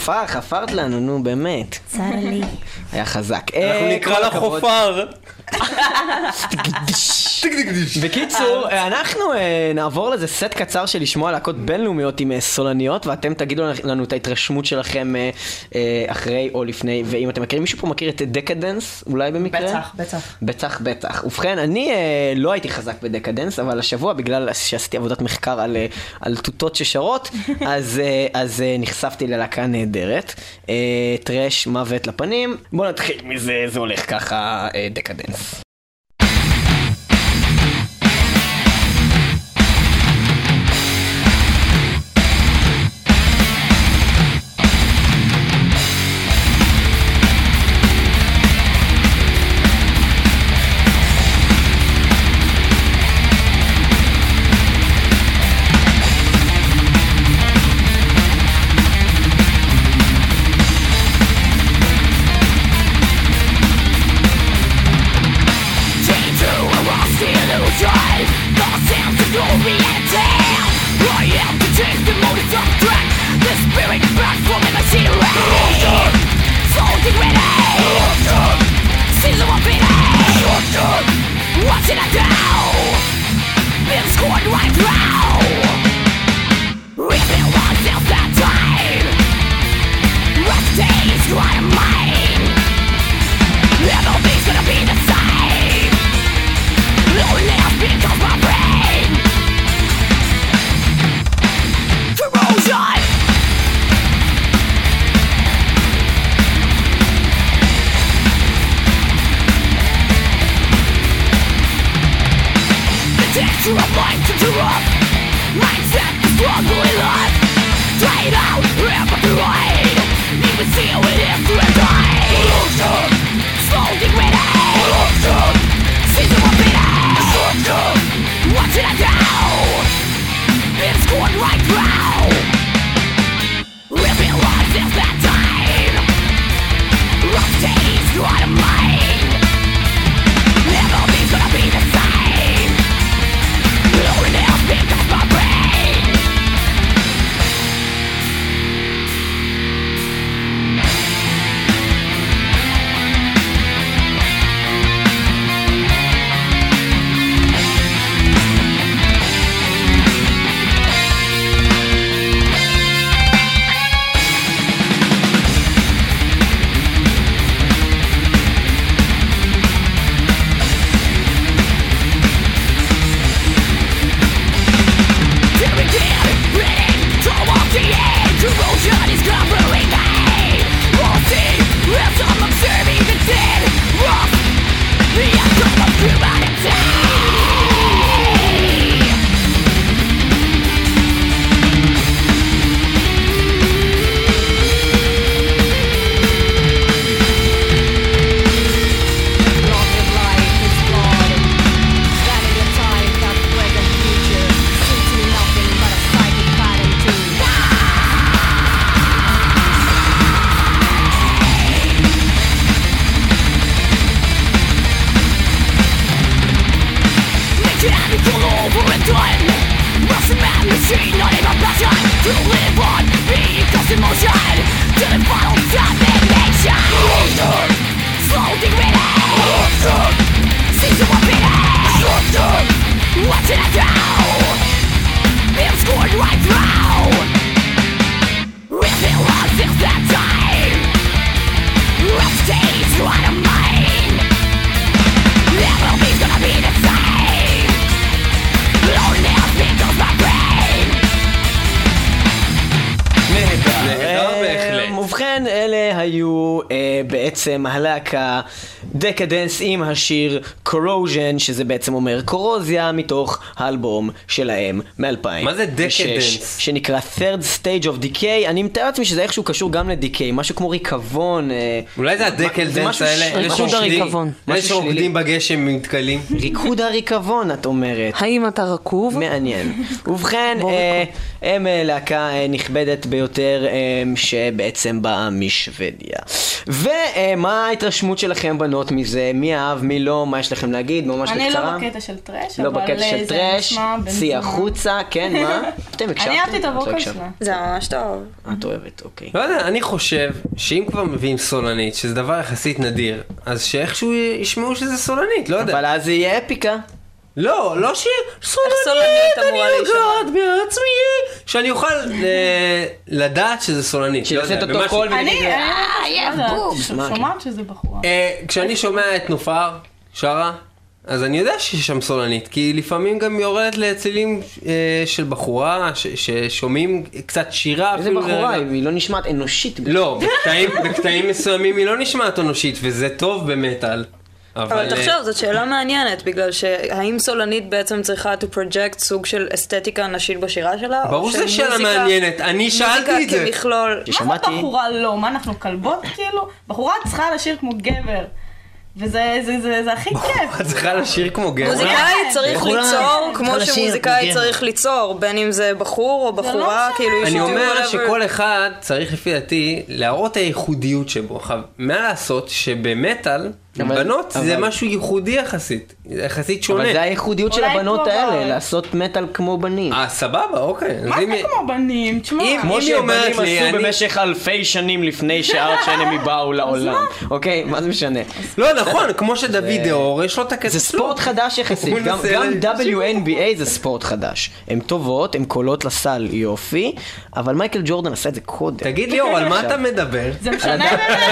תופעה, חפרת לנו, נו באמת. צר לי. היה חזק. אנחנו אה, נקרא לה. חופר. בקיצור, אה, אנחנו אה, נעבור לזה סט קצר של לשמוע להקות בינלאומיות עם אה, סולניות, ואתם תגידו לנו את ההתרשמות שלכם אה, אה, אחרי או לפני, ואם אתם מכירים, מישהו פה מכיר את דקדנס, אולי במקרה? בטח, בטח. בטח, בטח. ובכן, אני אה, לא הייתי חזק בדקדנס, אבל השבוע, בגלל שעשיתי עבודת מחקר על, אה, על תותות ששרות, אז, אה, אז אה, נחשפתי ללהקה נהדרת. אה, טרש מוות לפנים. בואו נתחיל מזה, זה הולך ככה, אה, דקדנס. בעצם הלהקה דקדנס עם השיר קורוז'ן, שזה בעצם אומר קורוזיה, מתוך האלבום שלהם מ-2006. מה זה Decadence? שנקרא Third Stage of Decay. אני מתאר לעצמי שזה איכשהו קשור גם לדיקיי, משהו כמו ריקבון. אה, אולי זה משהו האלה, ריקוד הריקבון. אלה שרוקדים בגשם מתכלים. ריקוד הריקבון, את אומרת. האם אתה רקוב? מעניין. ובכן, אה, הם אה, להקה נכבדת ביותר שבעצם באה משוודיה. ומה ההתרשמות שלכם בנ- ליהנות מזה, מי אהב, מי לא, מה יש לכם להגיד, ממש אני בקצרה. לא בקטע של trash, לא אבל בקטע של זה trash, צאי. החוצה, כן, מה? אתם הקשבתם? אני אהבתי את לא ה vocal הקשבת. שלה. זה ממש טוב. את אוהבת, אוקיי. לא יודע, אני חושב שאם כבר מביאים סולנית, שזה דבר יחסית נדיר, אז שאיכשהו ישמעו שזה סולנית, לא יודע. אבל אז זה יהיה Epica. לא, לא שיהיה סולנית, אני לגעת בעצמי, שאני אוכל אה, לדעת שזה סולנית. לא יודע, את אותו קול אני, ונגיד, אני "אה, לא יודעת, בובס", מה, כן. שומעת שזה בחורה. אה, כשאני שומע את נופר שרה, אז אני יודע שיש שם סולנית, כי לפעמים גם היא יורדת לצלילים אה, של בחורה, ש- ששומעים קצת שירה איזה בחורה. היא לא נשמעת אנושית. לא, בקטעים, בקטעים מסוימים היא לא נשמעת אנושית, וזה טוב במטאל. אבל, אבל אה, תחשוב, זאת שאלה מעניינת, בגלל שהאם סולנית בעצם צריכה to project סוג של אסתטיקה נשית בשירה שלה? ברור שזו שאלה מעניינת, אני שאלתי את זה. מוזיקה כמכלול. מה זה בחורה לא? מה אנחנו כלבות כאילו? בחורה צריכה לשיר כמו גבר. וזה זה, זה, זה הכי כיף. את צריכה לשיר כמו גבר. מוזיקאי צריך יכולה- ליצור כמו שמוזיקאי. צריך ליצור, בין אם זה בחור או בחורה, משנה. כאילו... אני אומר. שכל אחד צריך לפי דעתי להראות את הייחודיות שבו. עכשיו, מה לעשות שבמטאל, אבל- בנות זה אבל- משהו ייחודי יחסית, יחסית שונה. אבל זה הייחודיות של הבנות כמו האלה, לעשות מטאל כמו בנים. אה, סבבה, אוקיי. מה אם- זה כמו בנים? תשמע. אם- כמו היא אומרת שבנים לי, עשו אני- במשך אלפי שנים לפני שארץ' אנמי באו לעולם. אוקיי, מה זה משנה? לא, נכון, כמו שדוד דאור, יש לו את הכסף. זה ספורט חדש יחסית, גם WNBA זה ספורט חדש. הן טובות, הן קולות לסל יופי, אבל מייקל ג'ורדן עשה את זה קודם. תגיד ליאור, על מה אתה מדבר? זה משנה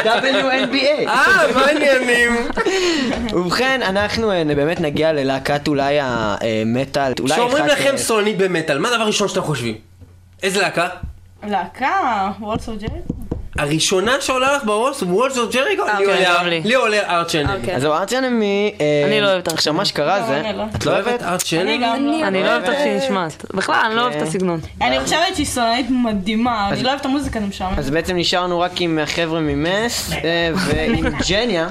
באמת. WNBA. אה, מה העניינים? ובכן, אנחנו אה, באמת נגיע ללהקת אולי המטאל, כשאומרים אחת, לכם אה, סולנית במטאל, מה הדבר הראשון שאתם חושבים? איזה להקה? להקה, וולסו ג'רי? הראשונה שעולה לך בראש, וולס אוף ג'ריקו? לי כן, עולה- ארט שנמי. אוקיי. אז זהו, ארץ אנמי, אה, אני לא אוהבת עכשיו מה שקרה גם זה, לא. את לא אוהבת? גם לא. אני לא אוהבת איך שהיא נשמעת. בכלל, אני לא אוהבת את הסגנון. אני חושבת שהיא סולנית מדהימה, אני לא אוהבת את המוזיקה, זה משעמם. אז בעצם נשארנו רק עם החבר'ה ממס אה, ועם ג'ניה.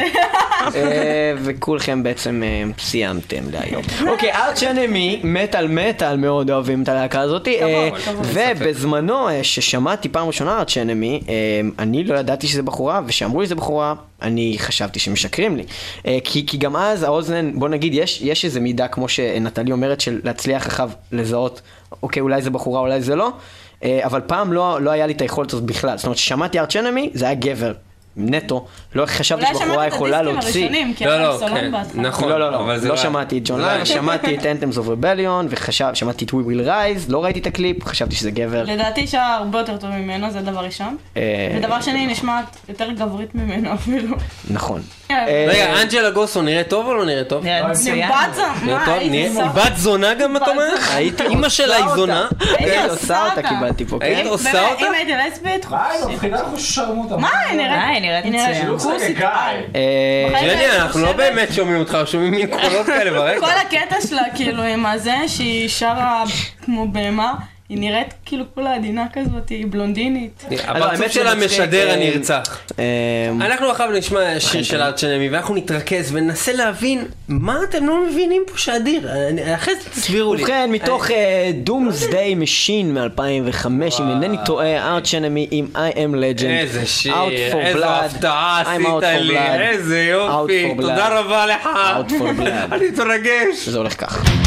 אה, וכולכם בעצם אה, סיימתם להיום. אוקיי, ארץ' אנמי, מטאל מטאל מאוד אוהבים את הלהקה הזאת. אה, ובזמנו, ששמעתי פעם ראשונה ארץ' אנמי, אני לא ידעתי שזה בחורה, וכשאמרו לי שזה בחורה, אני חשבתי שמשקרים לי. כי כי גם אז האוזן, בוא נגיד, יש יש איזה מידה, כמו שנטלי אומרת, של להצליח אחריו לזהות, אוקיי, אולי זה בחורה, אולי זה לא. אבל פעם לא, לא היה לי את היכולת הזאת בכלל. זאת אומרת, כששמעתי ארץ' אנמי, זה היה גבר. נטו, לא חשבתי אולי שבחורה שמעת את יכולה הדיסקים להוציא. הראשונים, כי לא, היה לא, להם סולן כן, בהתחלה. נכון. לא, לא, לא, אבל זה לא שמעתי את ג'ון לייב, שמעתי את Anthems of Rebellion, ושמעתי את We Will Rise, לא ראיתי את הקליפ, חשבתי שזה גבר. לדעתי שהיה הרבה יותר טוב ממנו, זה דבר ראשון. אה, ודבר שני, נשמעת יותר גברית ממנו אפילו. נכון. רגע, אנג'לה גוסוב נראית טוב או לא נראית טוב? נראה מצוין. בת זונה, טוב? היא בת זונה גם, אתה אומר? הייתי אימא שלה היא זונה. הייתי עושה אותה. קיבלתי פה, היית? עושה אותה? אם הייתי לסבית. מה, היא נראית? היא נראית מצוין. כוסית. אה, ג'ני, אנחנו לא באמת שומעים אותך, שומעים מין קולות כאלה ברקע. כל הקטע שלה, כאילו, עם הזה, שהיא שרה כמו בהמה, היא נראית כאילו כולה עדינה כזאת, היא בלונדינית. הפרצוף האמת שלה שמצחיק, משדר אה, הנרצח. אה, אנחנו עכשיו נשמע שיר של Arch Enemy ואנחנו נתרכז וננסה להבין מה אתם לא מבינים פה שאדיר. אני- אחרי זה תסבירו לי. ובכן, מתוך Doomsday Machine מ-2005, אם אינני טועה, Arch Enemy עם I am Legend. איזה שיר, Out for איזו blood. הפתעה I'm עשית out for לי, blood. איזה יופי, Out for תודה blood. רבה לך. Out for blood. אני מתרגש. זה הולך ככה.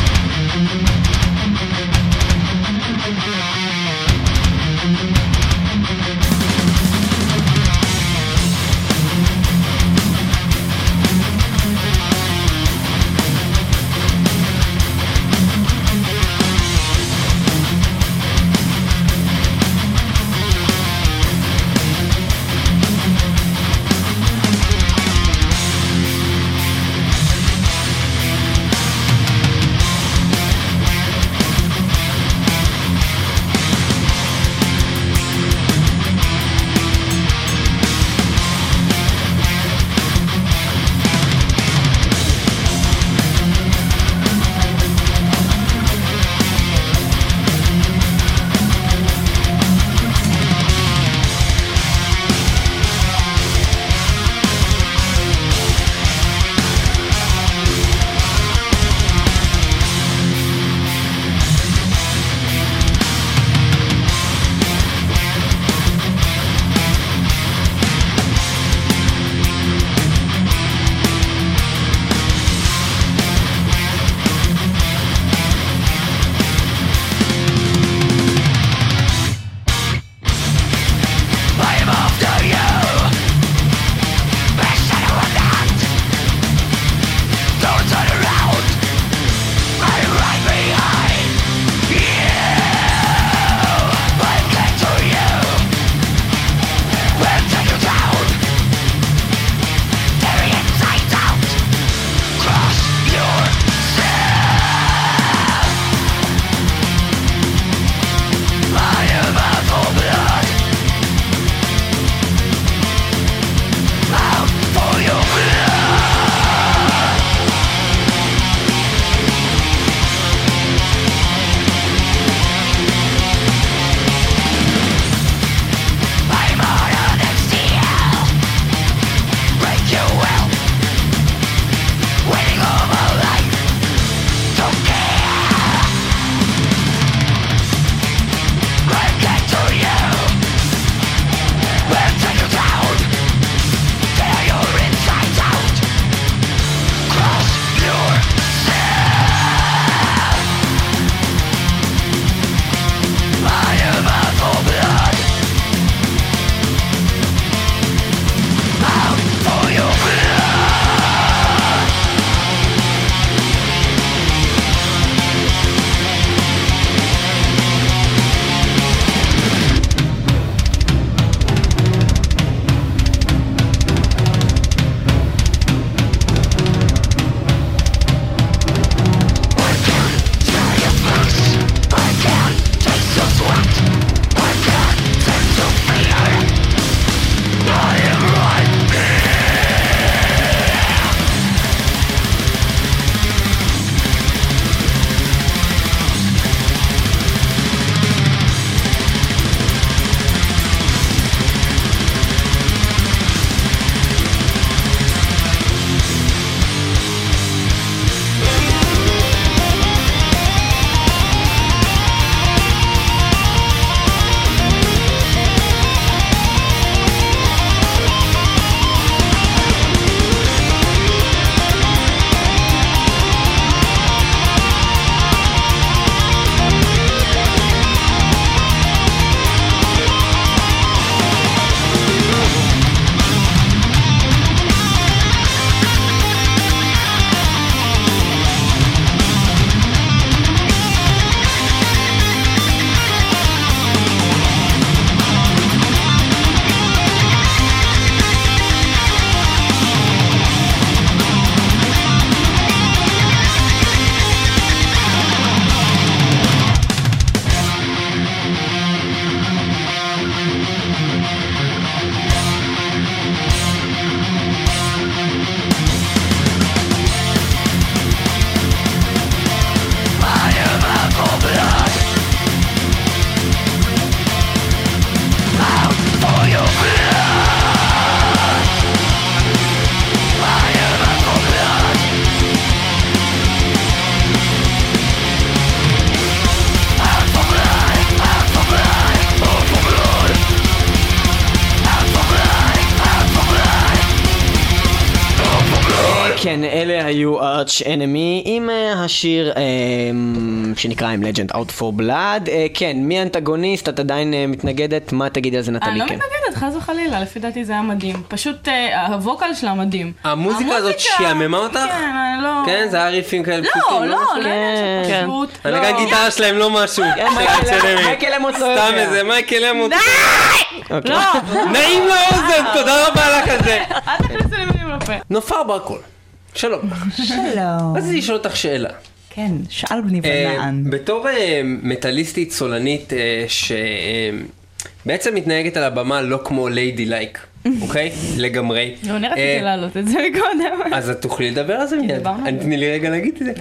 כן, אלה היו ארץ' אנמי עם אה, השיר אה, שנקרא עם לג'נד Out for Blood. אה, כן, מי האנטגוניסט? את עדיין אה, מתנגדת? מה תגידי על זה אני נטלי? לא כן. מתנגדת, חס וחלילה, לפי דעתי זה היה מדהים. פשוט הווקל שלה מדהים. המוזיקה הזאת שיעממה אותך? כן, אני לא... כן, זה היה ריפים כאלה לא, פשוטים. לא, משהו? לא עניין של כן. פשוט. הנגן לא. גיטרה שלהם לא משהו. כן, מייקל- אמוץ לא סתם יודע. איזה מייקל אמוץ. אוקיי. לא, נעים לאוזן, תודה רבה לך על זה. אל תכניסו לי מילים לפה. נופר ברקול. שלום. שלום. רציתי לשאול אותך שאלה. כן, שאל בני אה, ונען. בתור אה, מטאליסטית סולנית שבעצם מתנהגת על הבמה לא כמו ליידי לייק, אוקיי? לגמרי. לא, אני רציתי אה, להעלות את זה קודם. אז את תוכלי לדבר על זה מיד. תני לי רגע להגיד את זה.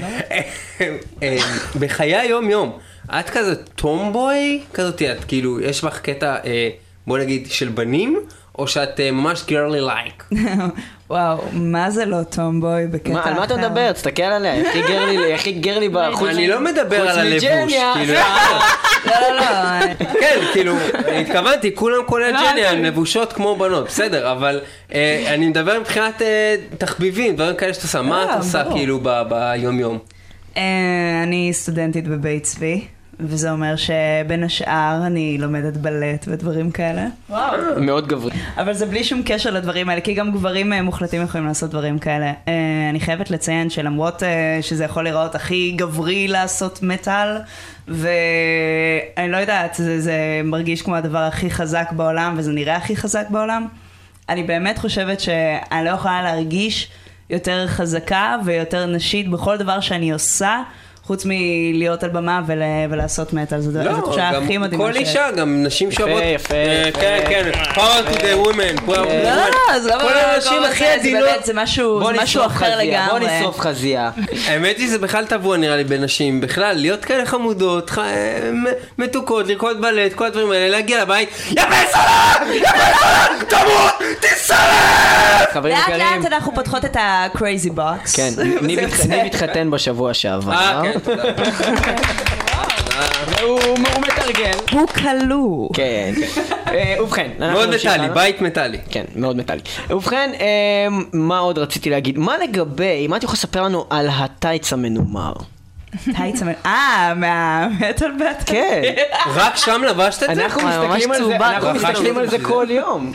אה, בחיי היום יום, את כזה טומבוי כזאת, את כאילו, יש לך קטע, אה, בוא נגיד, של בנים, או שאת אה, ממש גרלי לייק? וואו, מה זה לא טומבוי בקטע מה, אחר? על מה אתה מדבר? תסתכל עליה, היא הכי גרלי, היא הכי גרלי בחוץ. אני לא מדבר על הלבוש. כאילו, לא, לא, לא. כן, כאילו, התכוונתי, כולם כולל לא, ג'ני, אל הן לבושות כמו בנות, בסדר, אבל אה, אני מדבר מבחינת אה, תחביבים, דברים כאלה שאת עושה, מה את אה, עושה. כאילו ביום-יום? אה, אני סטודנטית בבית צבי, וזה אומר שבין השאר אני לומדת בלט ודברים כאלה. מאוד גברי. אבל זה בלי שום קשר לדברים האלה, כי גם גברים אה, מוחלטים יכולים לעשות דברים כאלה. אה, אני חייבת לציין שלמרות אה, שזה יכול להיראות הכי גברי לעשות מטאל, ואני לא יודעת, זה, זה מרגיש כמו הדבר הכי חזק בעולם, וזה נראה הכי חזק בעולם, אני באמת חושבת שאני לא יכולה להרגיש יותר חזקה ויותר נשית בכל דבר שאני עושה. חוץ מלהיות על במה ול, ולעשות מטאל, זו זו התחושה הכי מדהימה כל אישה, גם נשים שאוהבות. יפה, אה, יפה. כן, כן, power to the women. לא. לא, זה לא כל האנשים הכי זה עדינות. זה משהו, אחר חזייה, בוא לגמרי. נשרוף חזייה. האמת היא זה בכלל טבוע נראה לי בנשים, בכלל, להיות כאלה חמודות, אה, מתוקות, לרקוד בלט, כל הדברים האלה, להגיע לבית, יא בן סלאם! יא בן סלאם! תמות! חברים לאט לאט אנחנו פותחות את ה-crazy box. כן, ניב התחתן בשבוע שעבר. תודה. והוא הוא מתרגל. הוא כלוא. כן, כן. אה, ובכן, אנחנו מאוד מטאלי. בית מטאלי. כן, מאוד מטאלי. ובכן, אה, מה עוד רציתי להגיד? מה לגבי, מה את יכולה לספר לנו על הטייץ המנומר? טייץ. אה, מהמטל בטל? כן. רק שם לבשת את זה? אנחנו מסתכלים על זה. אנחנו מסתכלים על. כל יום.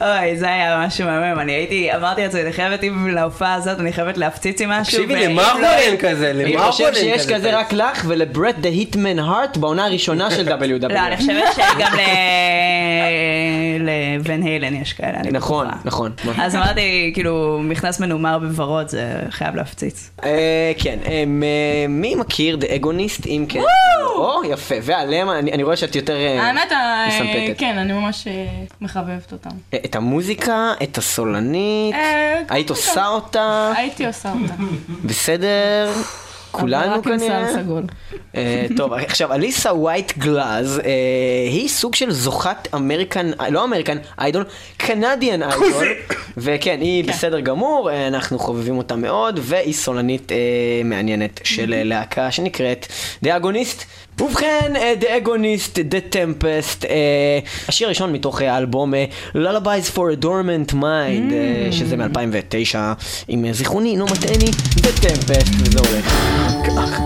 אוי, זה היה משהו מהמם. אני הייתי, אמרתי לעצמי, אני חייבת, אם להופעה הזאת, אני חייבת להפציץ עם משהו. תקשיבי, ואם למרבולן לא- כזה, אני למרבולן חושב שיש כזה רק לך ולברט דה היטמן הארט בעונה הראשונה של WW. לא, אני חושבת שגם לבן היילן יש כאלה, אני נכון. נכון. אז אמרתי, כאילו, מכנס מנומר בוורוד, זה חייב להפציץ. אה, כן, אה, מי מכיר דה אגוניסט? אם כן. או, יפה. ועליהם, אני רואה שאת יותר אה, האמת. כן, אני ממש מחבבת אותם. את המוזיקה, את הסולנית, היית עושה אותה, הייתי עושה אותה. בסדר? כולנו כנראה. אה, טוב, עכשיו, אליסה וייט גלאז אה, היא סוג של זוכת American, לא American Idol, Canadian Idol. וכן, היא בסדר גמור, אה, אנחנו חובבים אותה מאוד, והיא סולנית מעניינת של להקה שנקראת דיאגוניסט. ובכן, דיאגוניסט, The Tempest, אה, השיר הראשון מתוך אה, האלבום אה, Lullabies for a Dormant Mind, אה, שזה מ-2009, אם אה, זיכרוני אינו מטעני, The Tempest, וזה הולך כך.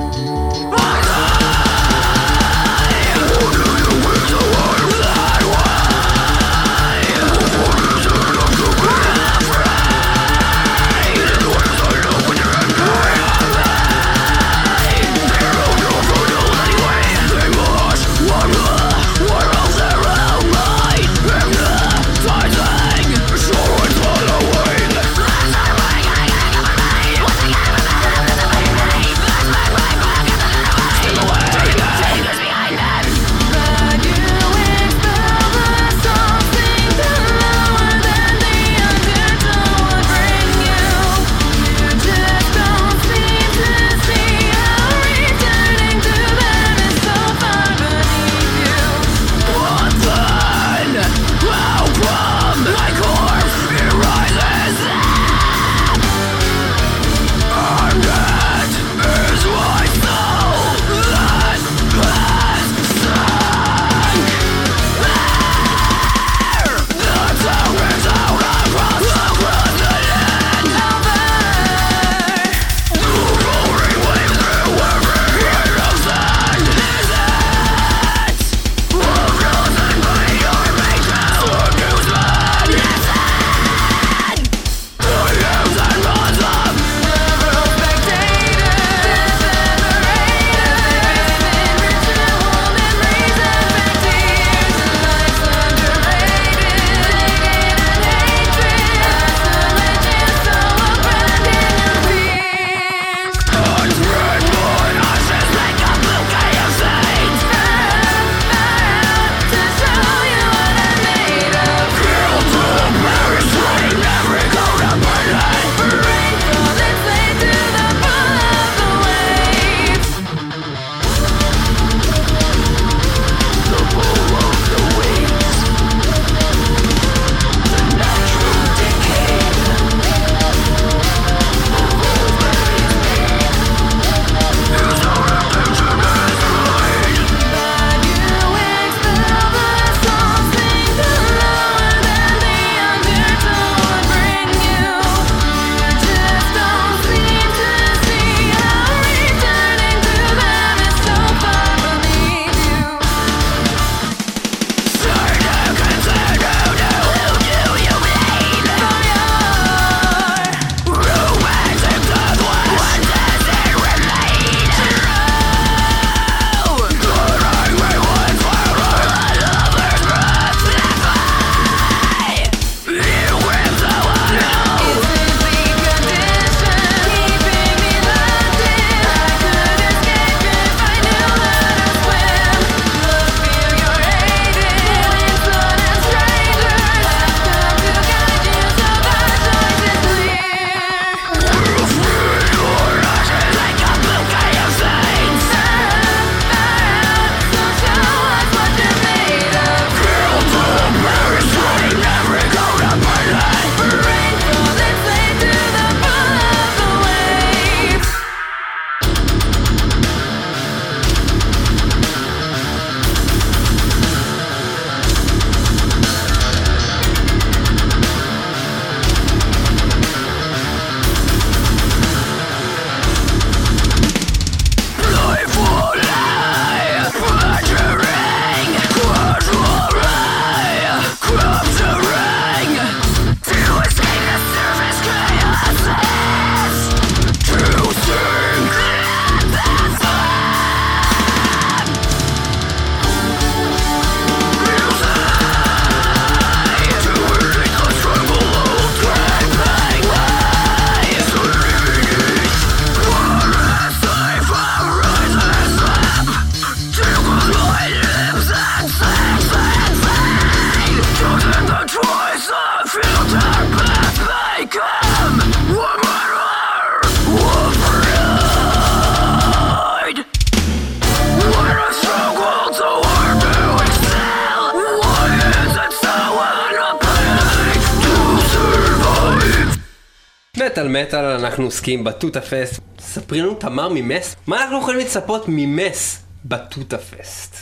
עוסקים בתותה פסט. ספרי לנו תמר ממס, מה אנחנו יכולים לצפות ממס בתותה פסט?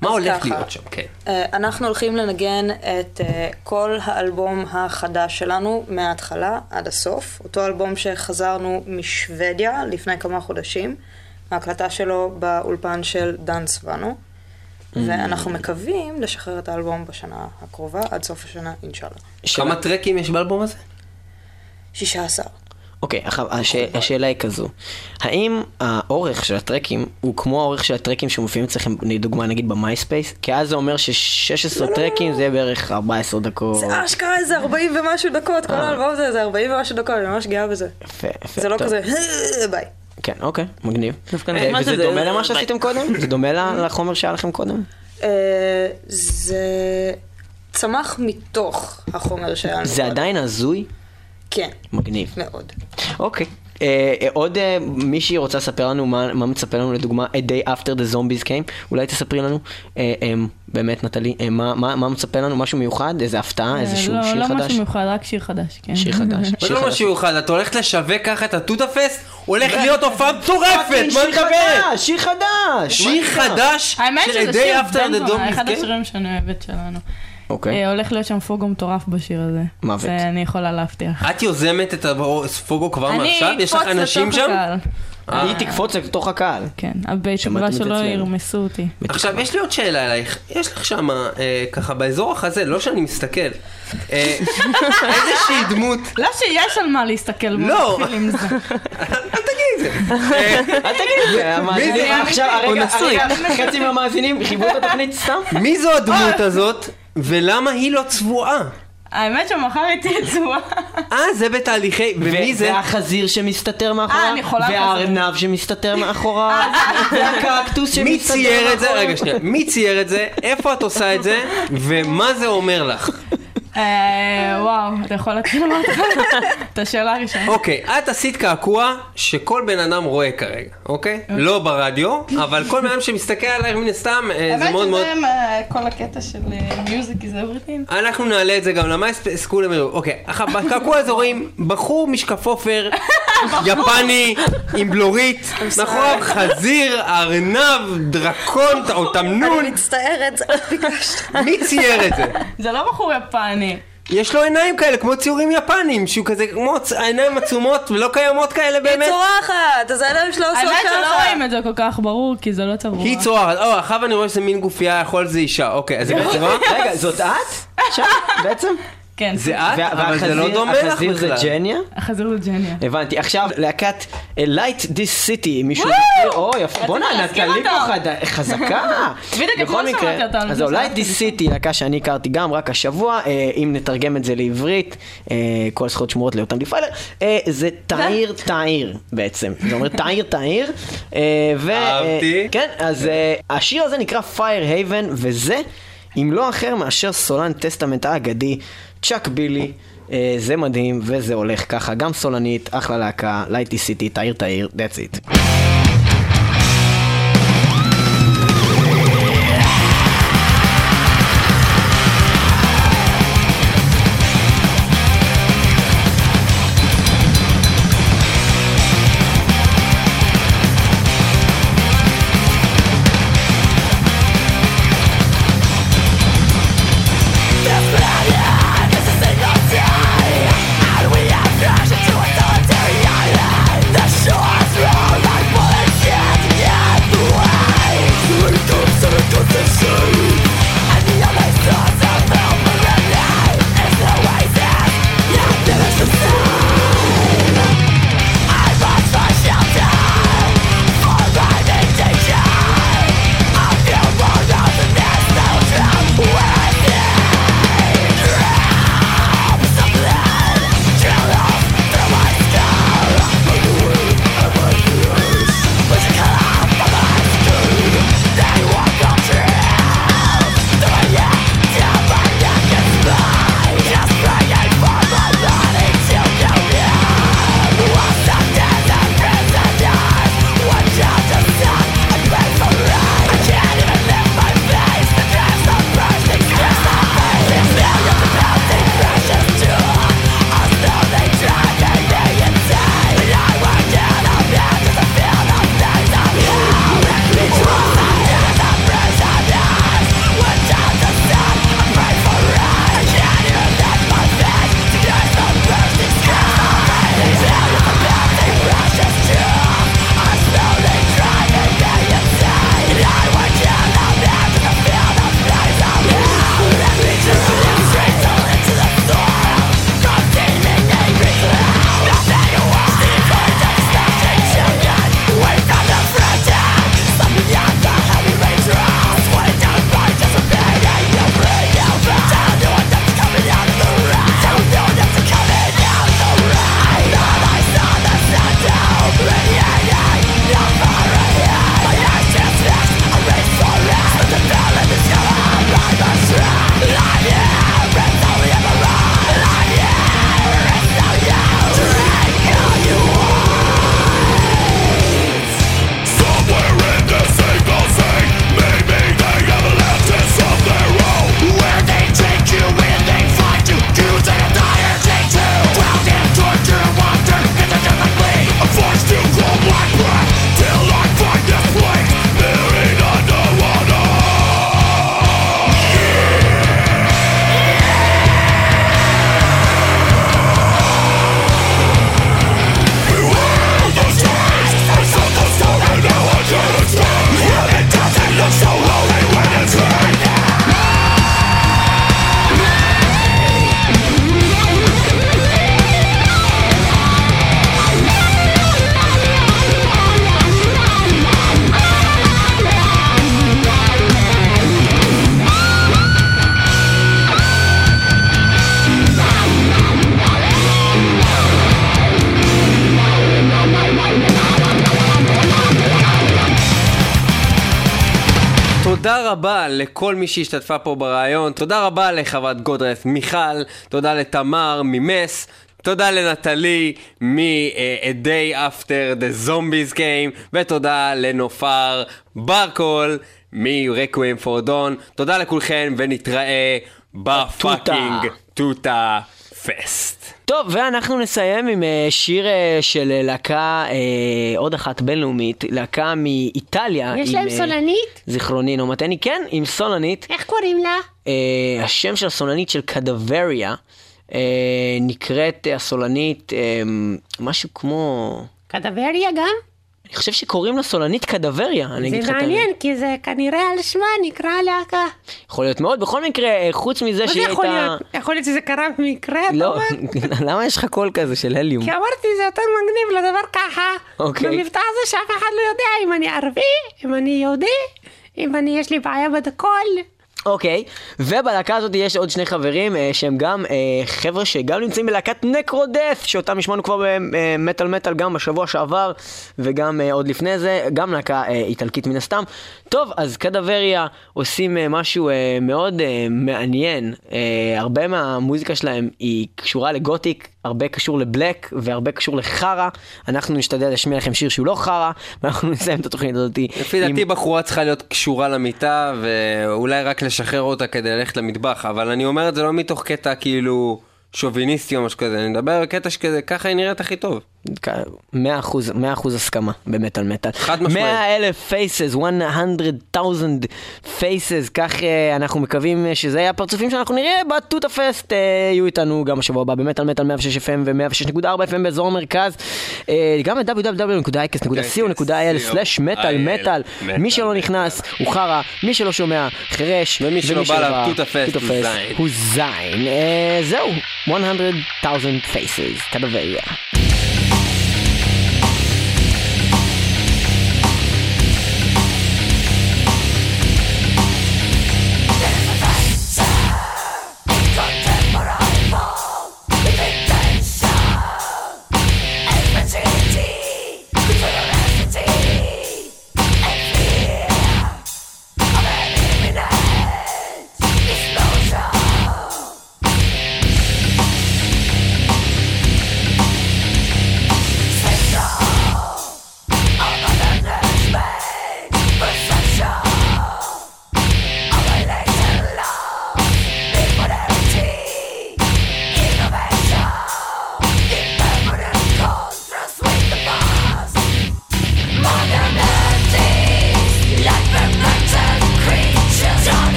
מה הולך ככה. להיות שם? כן. אה, אנחנו הולכים לנגן את אה, כל האלבום החדש שלנו מההתחלה עד הסוף. אותו אלבום שחזרנו משוודיה לפני כמה חודשים, ההקלטה שלו באולפן של דן סבנו. ואנחנו מקווים לשחרר את האלבום בשנה הקרובה, עד סוף השנה, אינשאללה. כמה טרקים יש באלבום הזה? 16. אוקיי, הש... השאלה היא כזו, האם האורך של הטרקים הוא כמו האורך של הטרקים שמופיעים אצלכם, לדוגמה נגיד במייספייס? כי אז זה אומר ש-16 טרקים זה בערך 14 דקות. זה אשכרה איזה 40 ומשהו דקות, כל האלבום הזה זה 40 ומשהו דקות, אני ממש גאה בזה. יפה, יפה. זה לא טוב. כזה, ביי. כן, אוקיי, מגניב. אה, וזה דומה למה. שעשיתם קודם? זה דומה לחומר שהיה לכם קודם? אה, זה צמח מתוך החומר שהיה לנו. זה. עדיין הזוי? כן, מגניב. מאוד. אוקיי. אה, אה, עוד אה, מישהי רוצה לספר לנו מה, מה מצפה לנו לדוגמה A Day After the Zombies Came אולי תספרי לנו אה, אה, באמת נטלי אה, מה, מה, מה מצפה לנו משהו מיוחד איזה הפתעה איזשהו לא, שיר לא חדש משהו מיוחד, רק שיר חדש, כן. שיר חדש זה שיר לא. משהו מיוחד, את הולכת לשווק ככה את הטוטה פסט? הולך להיות הופעה מטורפת! מה שיר את מדברת? חדש שיר חדש שיר חדש האמת של שזה A שיר Day After the בן זונה, אחד? השירים שאני אוהבת שלנו. אוקיי אה, הולך להיות שם פוגו מטורף בשיר הזה. מוות. זה אני יכולה להבטיח. את יוזמת את הפוגו כבר אני מעכשיו? יש לך אנשים שם? הקהל. היא תקפוץ לתוך הקהל כן, בתקווה שמעתם את שלא. ירמסו אותי. עכשיו יש לי עוד שאלה אלייך, יש לך שם ככה באזור החזה, לא שאני מסתכל, אה, איזושהי דמות, לא שיש על מה להסתכל, לא. אל תגיד את זה, אה, אל תגיד את זה המאזינים? עכשיו. הרגע, חצי מהמאזינים חיברו את התוכנית סתם מי זו הדמות הזאת ולמה היא לא צבועה? האמת שמחר הייתי עצובה. אה זה בתהליכי, ומי זה? והחזיר שמסתתר אה, מאחורה, אני יכולה והארנב שמסתתר מאחורה, והקקטוס מי שמסתתר צייר את זה? מאחורה. רגע שנייה, מי צייר את זה? איפה את עושה את זה? ומה זה אומר לך? אה, וואו, אתה יכול להתחיל מההתחלה? את השאלה הראשונה. אוקיי, את עשית קעקוע שכל בן אדם רואה כרגע, אוקיי? לא ברדיו, אבל כל בן אדם שמסתכל עלייך מן הסתם, אה, זה מאוד מאוד... האמת שזה כל הקטע של music is everything. אנחנו נעלה את זה גם למייספייס, כולם יראו. אוקיי, עכשיו, בקעקוע הזה רואים בחור משקפופר, יפני, עם בלורית, מאחוריו חזיר, ארנב, דרקון או תמנון. אני מצטערת, זה את ביקשת. מי צייר את זה? זה לא בחור יפני. יש לו עיניים כאלה, כמו ציורים יפנים, שהוא כזה, כמו העיניים עצומות ולא קיימות כאלה היא באמת. צורחת, אז העיניים שלו עושות האמת שלא ככה. רואים את זה כל כך ברור, כי זה לא צבוע. היא צורחת, או, עכשיו אני רואה שזה מין גופייה, יכול שזה אישה, אוקיי, אז זה בעצם מה? רגע זאת את? עכשיו, בעצם? כן, זה את, אבל זה לא דומה לך החזיר זה בכלל. ג'ניה? החזיר זה ג'ניה. הבנתי. עכשיו, להקת אה, Light This City, מישהו מכיר? או, יפה. בוא'נה, נטלי. פה חזקה. בדיוק, בכל אתמול מקרה, שמעתי אותם, אז Light This City, להקה שאני הכרתי גם רק השבוע, אה, אם נתרגם את זה לעברית, אה, כל הזכויות שמורות ליותם דיפיילר, זה תאיר ת'עיר בעצם. זה אומר תאיר ת'עיר. ו- אה, אהבתי. כן, אז השיר הזה נקרא Fire Haven, וזה, אם לא אחר מאשר סולן טסטמנט האגדי, צ'אק בילי. אה, זה מדהים, וזה הולך ככה, גם סולנית, אחלה להקה, Light This City, תאיר ת'עיר, that's it. לכל מי שהשתתפה פה בראיון, תודה רבה לחברת גודרס מיכל, תודה לתמר ממס, תודה לנטלי מ-A Day After the Zombies Came, ותודה לנופר ברקול מ-Requiem for Dawn. תודה לכולכם ונתראה ב fucking טוטה פסט. טוב, ואנחנו נסיים עם אה, שיר אה, של אה, להקה, אה, עוד אחת בינלאומית, להקה מאיטליה. יש עם, להם סולנית? זיכרוני אינו מטעני, כן, עם סולנית. איך קוראים לה? אה, השם של הסולנית של קדבריה אה, נקראת הסולנית אה, משהו כמו... קדבריה גם? אני חושב שקוראים לה סולנית קדבריה, אני אגיד לך זה את האמת. מעניין, כי זה כנראה על שמה נקרא להקה. יכול להיות מאוד. בכל מקרה, אה, חוץ מזה מה זה שהיא יכול הייתה... להיות? יכול להיות שזה קרה במקרה, אתה לא, אומר? למה יש לך קול כזה של הליום? כי אמרתי זה יותר מגניב לדבר ככה. אוקיי. במבטא הזה שאף אחד לא יודע אם אני ערבי, אם אני יהודי, אם אני יש לי בעיה בדקול. אוקיי, ובלהקה הזאת יש עוד שני חברים אה, שהם גם אה, חבר'ה שגם נמצאים בלהקת נקרודף, שאותם השמענו כבר במטאל מטאל גם בשבוע שעבר וגם אה, עוד לפני זה, גם להקה אה, איטלקית מן הסתם. טוב, אז קדבריה עושים אה, משהו אה, מאוד אה, מעניין, הרבה מהמוזיקה שלהם היא קשורה לגותיק, הרבה קשור לבלק והרבה קשור לחרא. אנחנו נשתדל להשמיע לכם שיר שהוא לא חרא, ואנחנו נסיים את התוכנית הזאת. לפי דעתי בחורה צריכה להיות קשורה למיטה, ואולי רק לשחרר אותה כדי ללכת למטבח, אבל אני אומר את זה לא מתוך קטע כאילו שוביניסטי או משהו כזה, אני מדבר בקטע שכזה, ככה היא נראית הכי טוב. מאה אחוז, מאה אחוז הסכמה במטאל מטאל. חד משמעית. מאה אלף faces, 100,000 faces, כך אה, אנחנו מקווים אה, שזה יהיה הפרצופים שאנחנו נראה בטוטה פסט. אה, יהיו איתנו גם בשבוע הבא במטאל מטאל 106 FM ו-106.4 FM באזור המרכז. אה, גם www.icast.co.il/מטאל מטאל. מי שלא נכנס הוא חרא, מי שלא שומע חירש. ומי שלא בא לטוטה פסט הוא זין. זהו, 100,000 פייסס, קדבריה.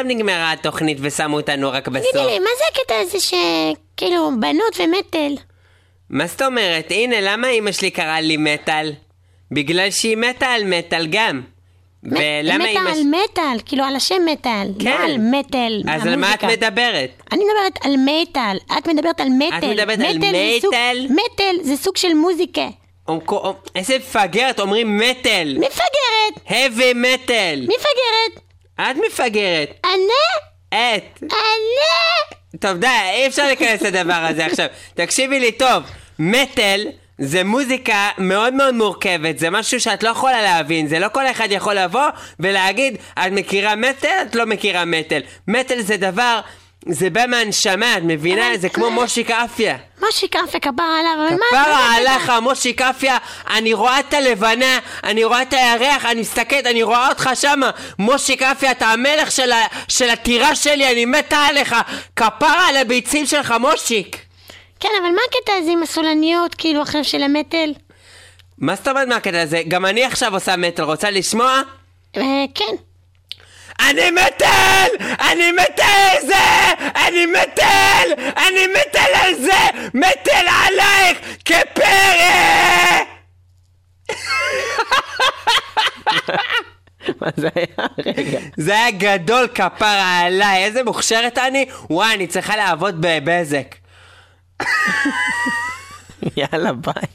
פעם נגמרה התוכנית ושמו אותנו רק בסוף. תגידי לי, מה זה הקטע הזה שכאילו בנות ומטל? מה זאת אומרת? הנה, למה אמא שלי קראה לי מטאל? בגלל שהיא מתה על מטאל גם. ולמה מתה אמא על. מטאל, כאילו על השם מטאל, כן. לא על מטל. אז על מה את. מדברת? אני מדברת על מטאל, את מדברת על מטל. מדברת על מטל מטל? מטל זה סוג של מוזיקה. איזה מפגרת, אומרים מטאל. מפגרת! heavy מטאל. מי מפגרת? את מפגרת. אני? את. אני? טוב די, אי אפשר להיכנס לדבר הזה עכשיו. תקשיבי לי טוב, מטאל זה מוזיקה מאוד מאוד מורכבת, זה משהו שאת לא יכולה להבין, זה לא כל אחד יכול לבוא ולהגיד, את מכירה מטאל? את לא מכירה מטאל. מטאל זה דבר, זה בא מהנשמה, את מבינה? זה כמו מושיק אפיה. מושיק אפק כפרה עליו, אבל מה... מה כפרה זה עליך, מושיק אפיה, אני רואה את הלבנה, אני רואה את הירח, אני מסתכלת, אני רואה אותך שמה. מושיק אפיה, אתה המלך של, הטירה שלי, אני מתה עליך. כפרה על הביצים שלך, מושיק. כן, אבל מה הקטע הזה עם הסולניות, כאילו, עכשיו של המטל? מה זאת אומרת מהקטע הזה? גם אני עכשיו עושה מטל, רוצה לשמוע? אה, כן. אני מטל! אני מטל על זה! אני מטל! אני מטל על זה! מטל עלייך כפרא! מה זה היה? רגע. זה היה גדול כפרה עליי, איזה מוכשרת אני? וואי, אני צריכה לעבוד בבזק. יאללה, ביי.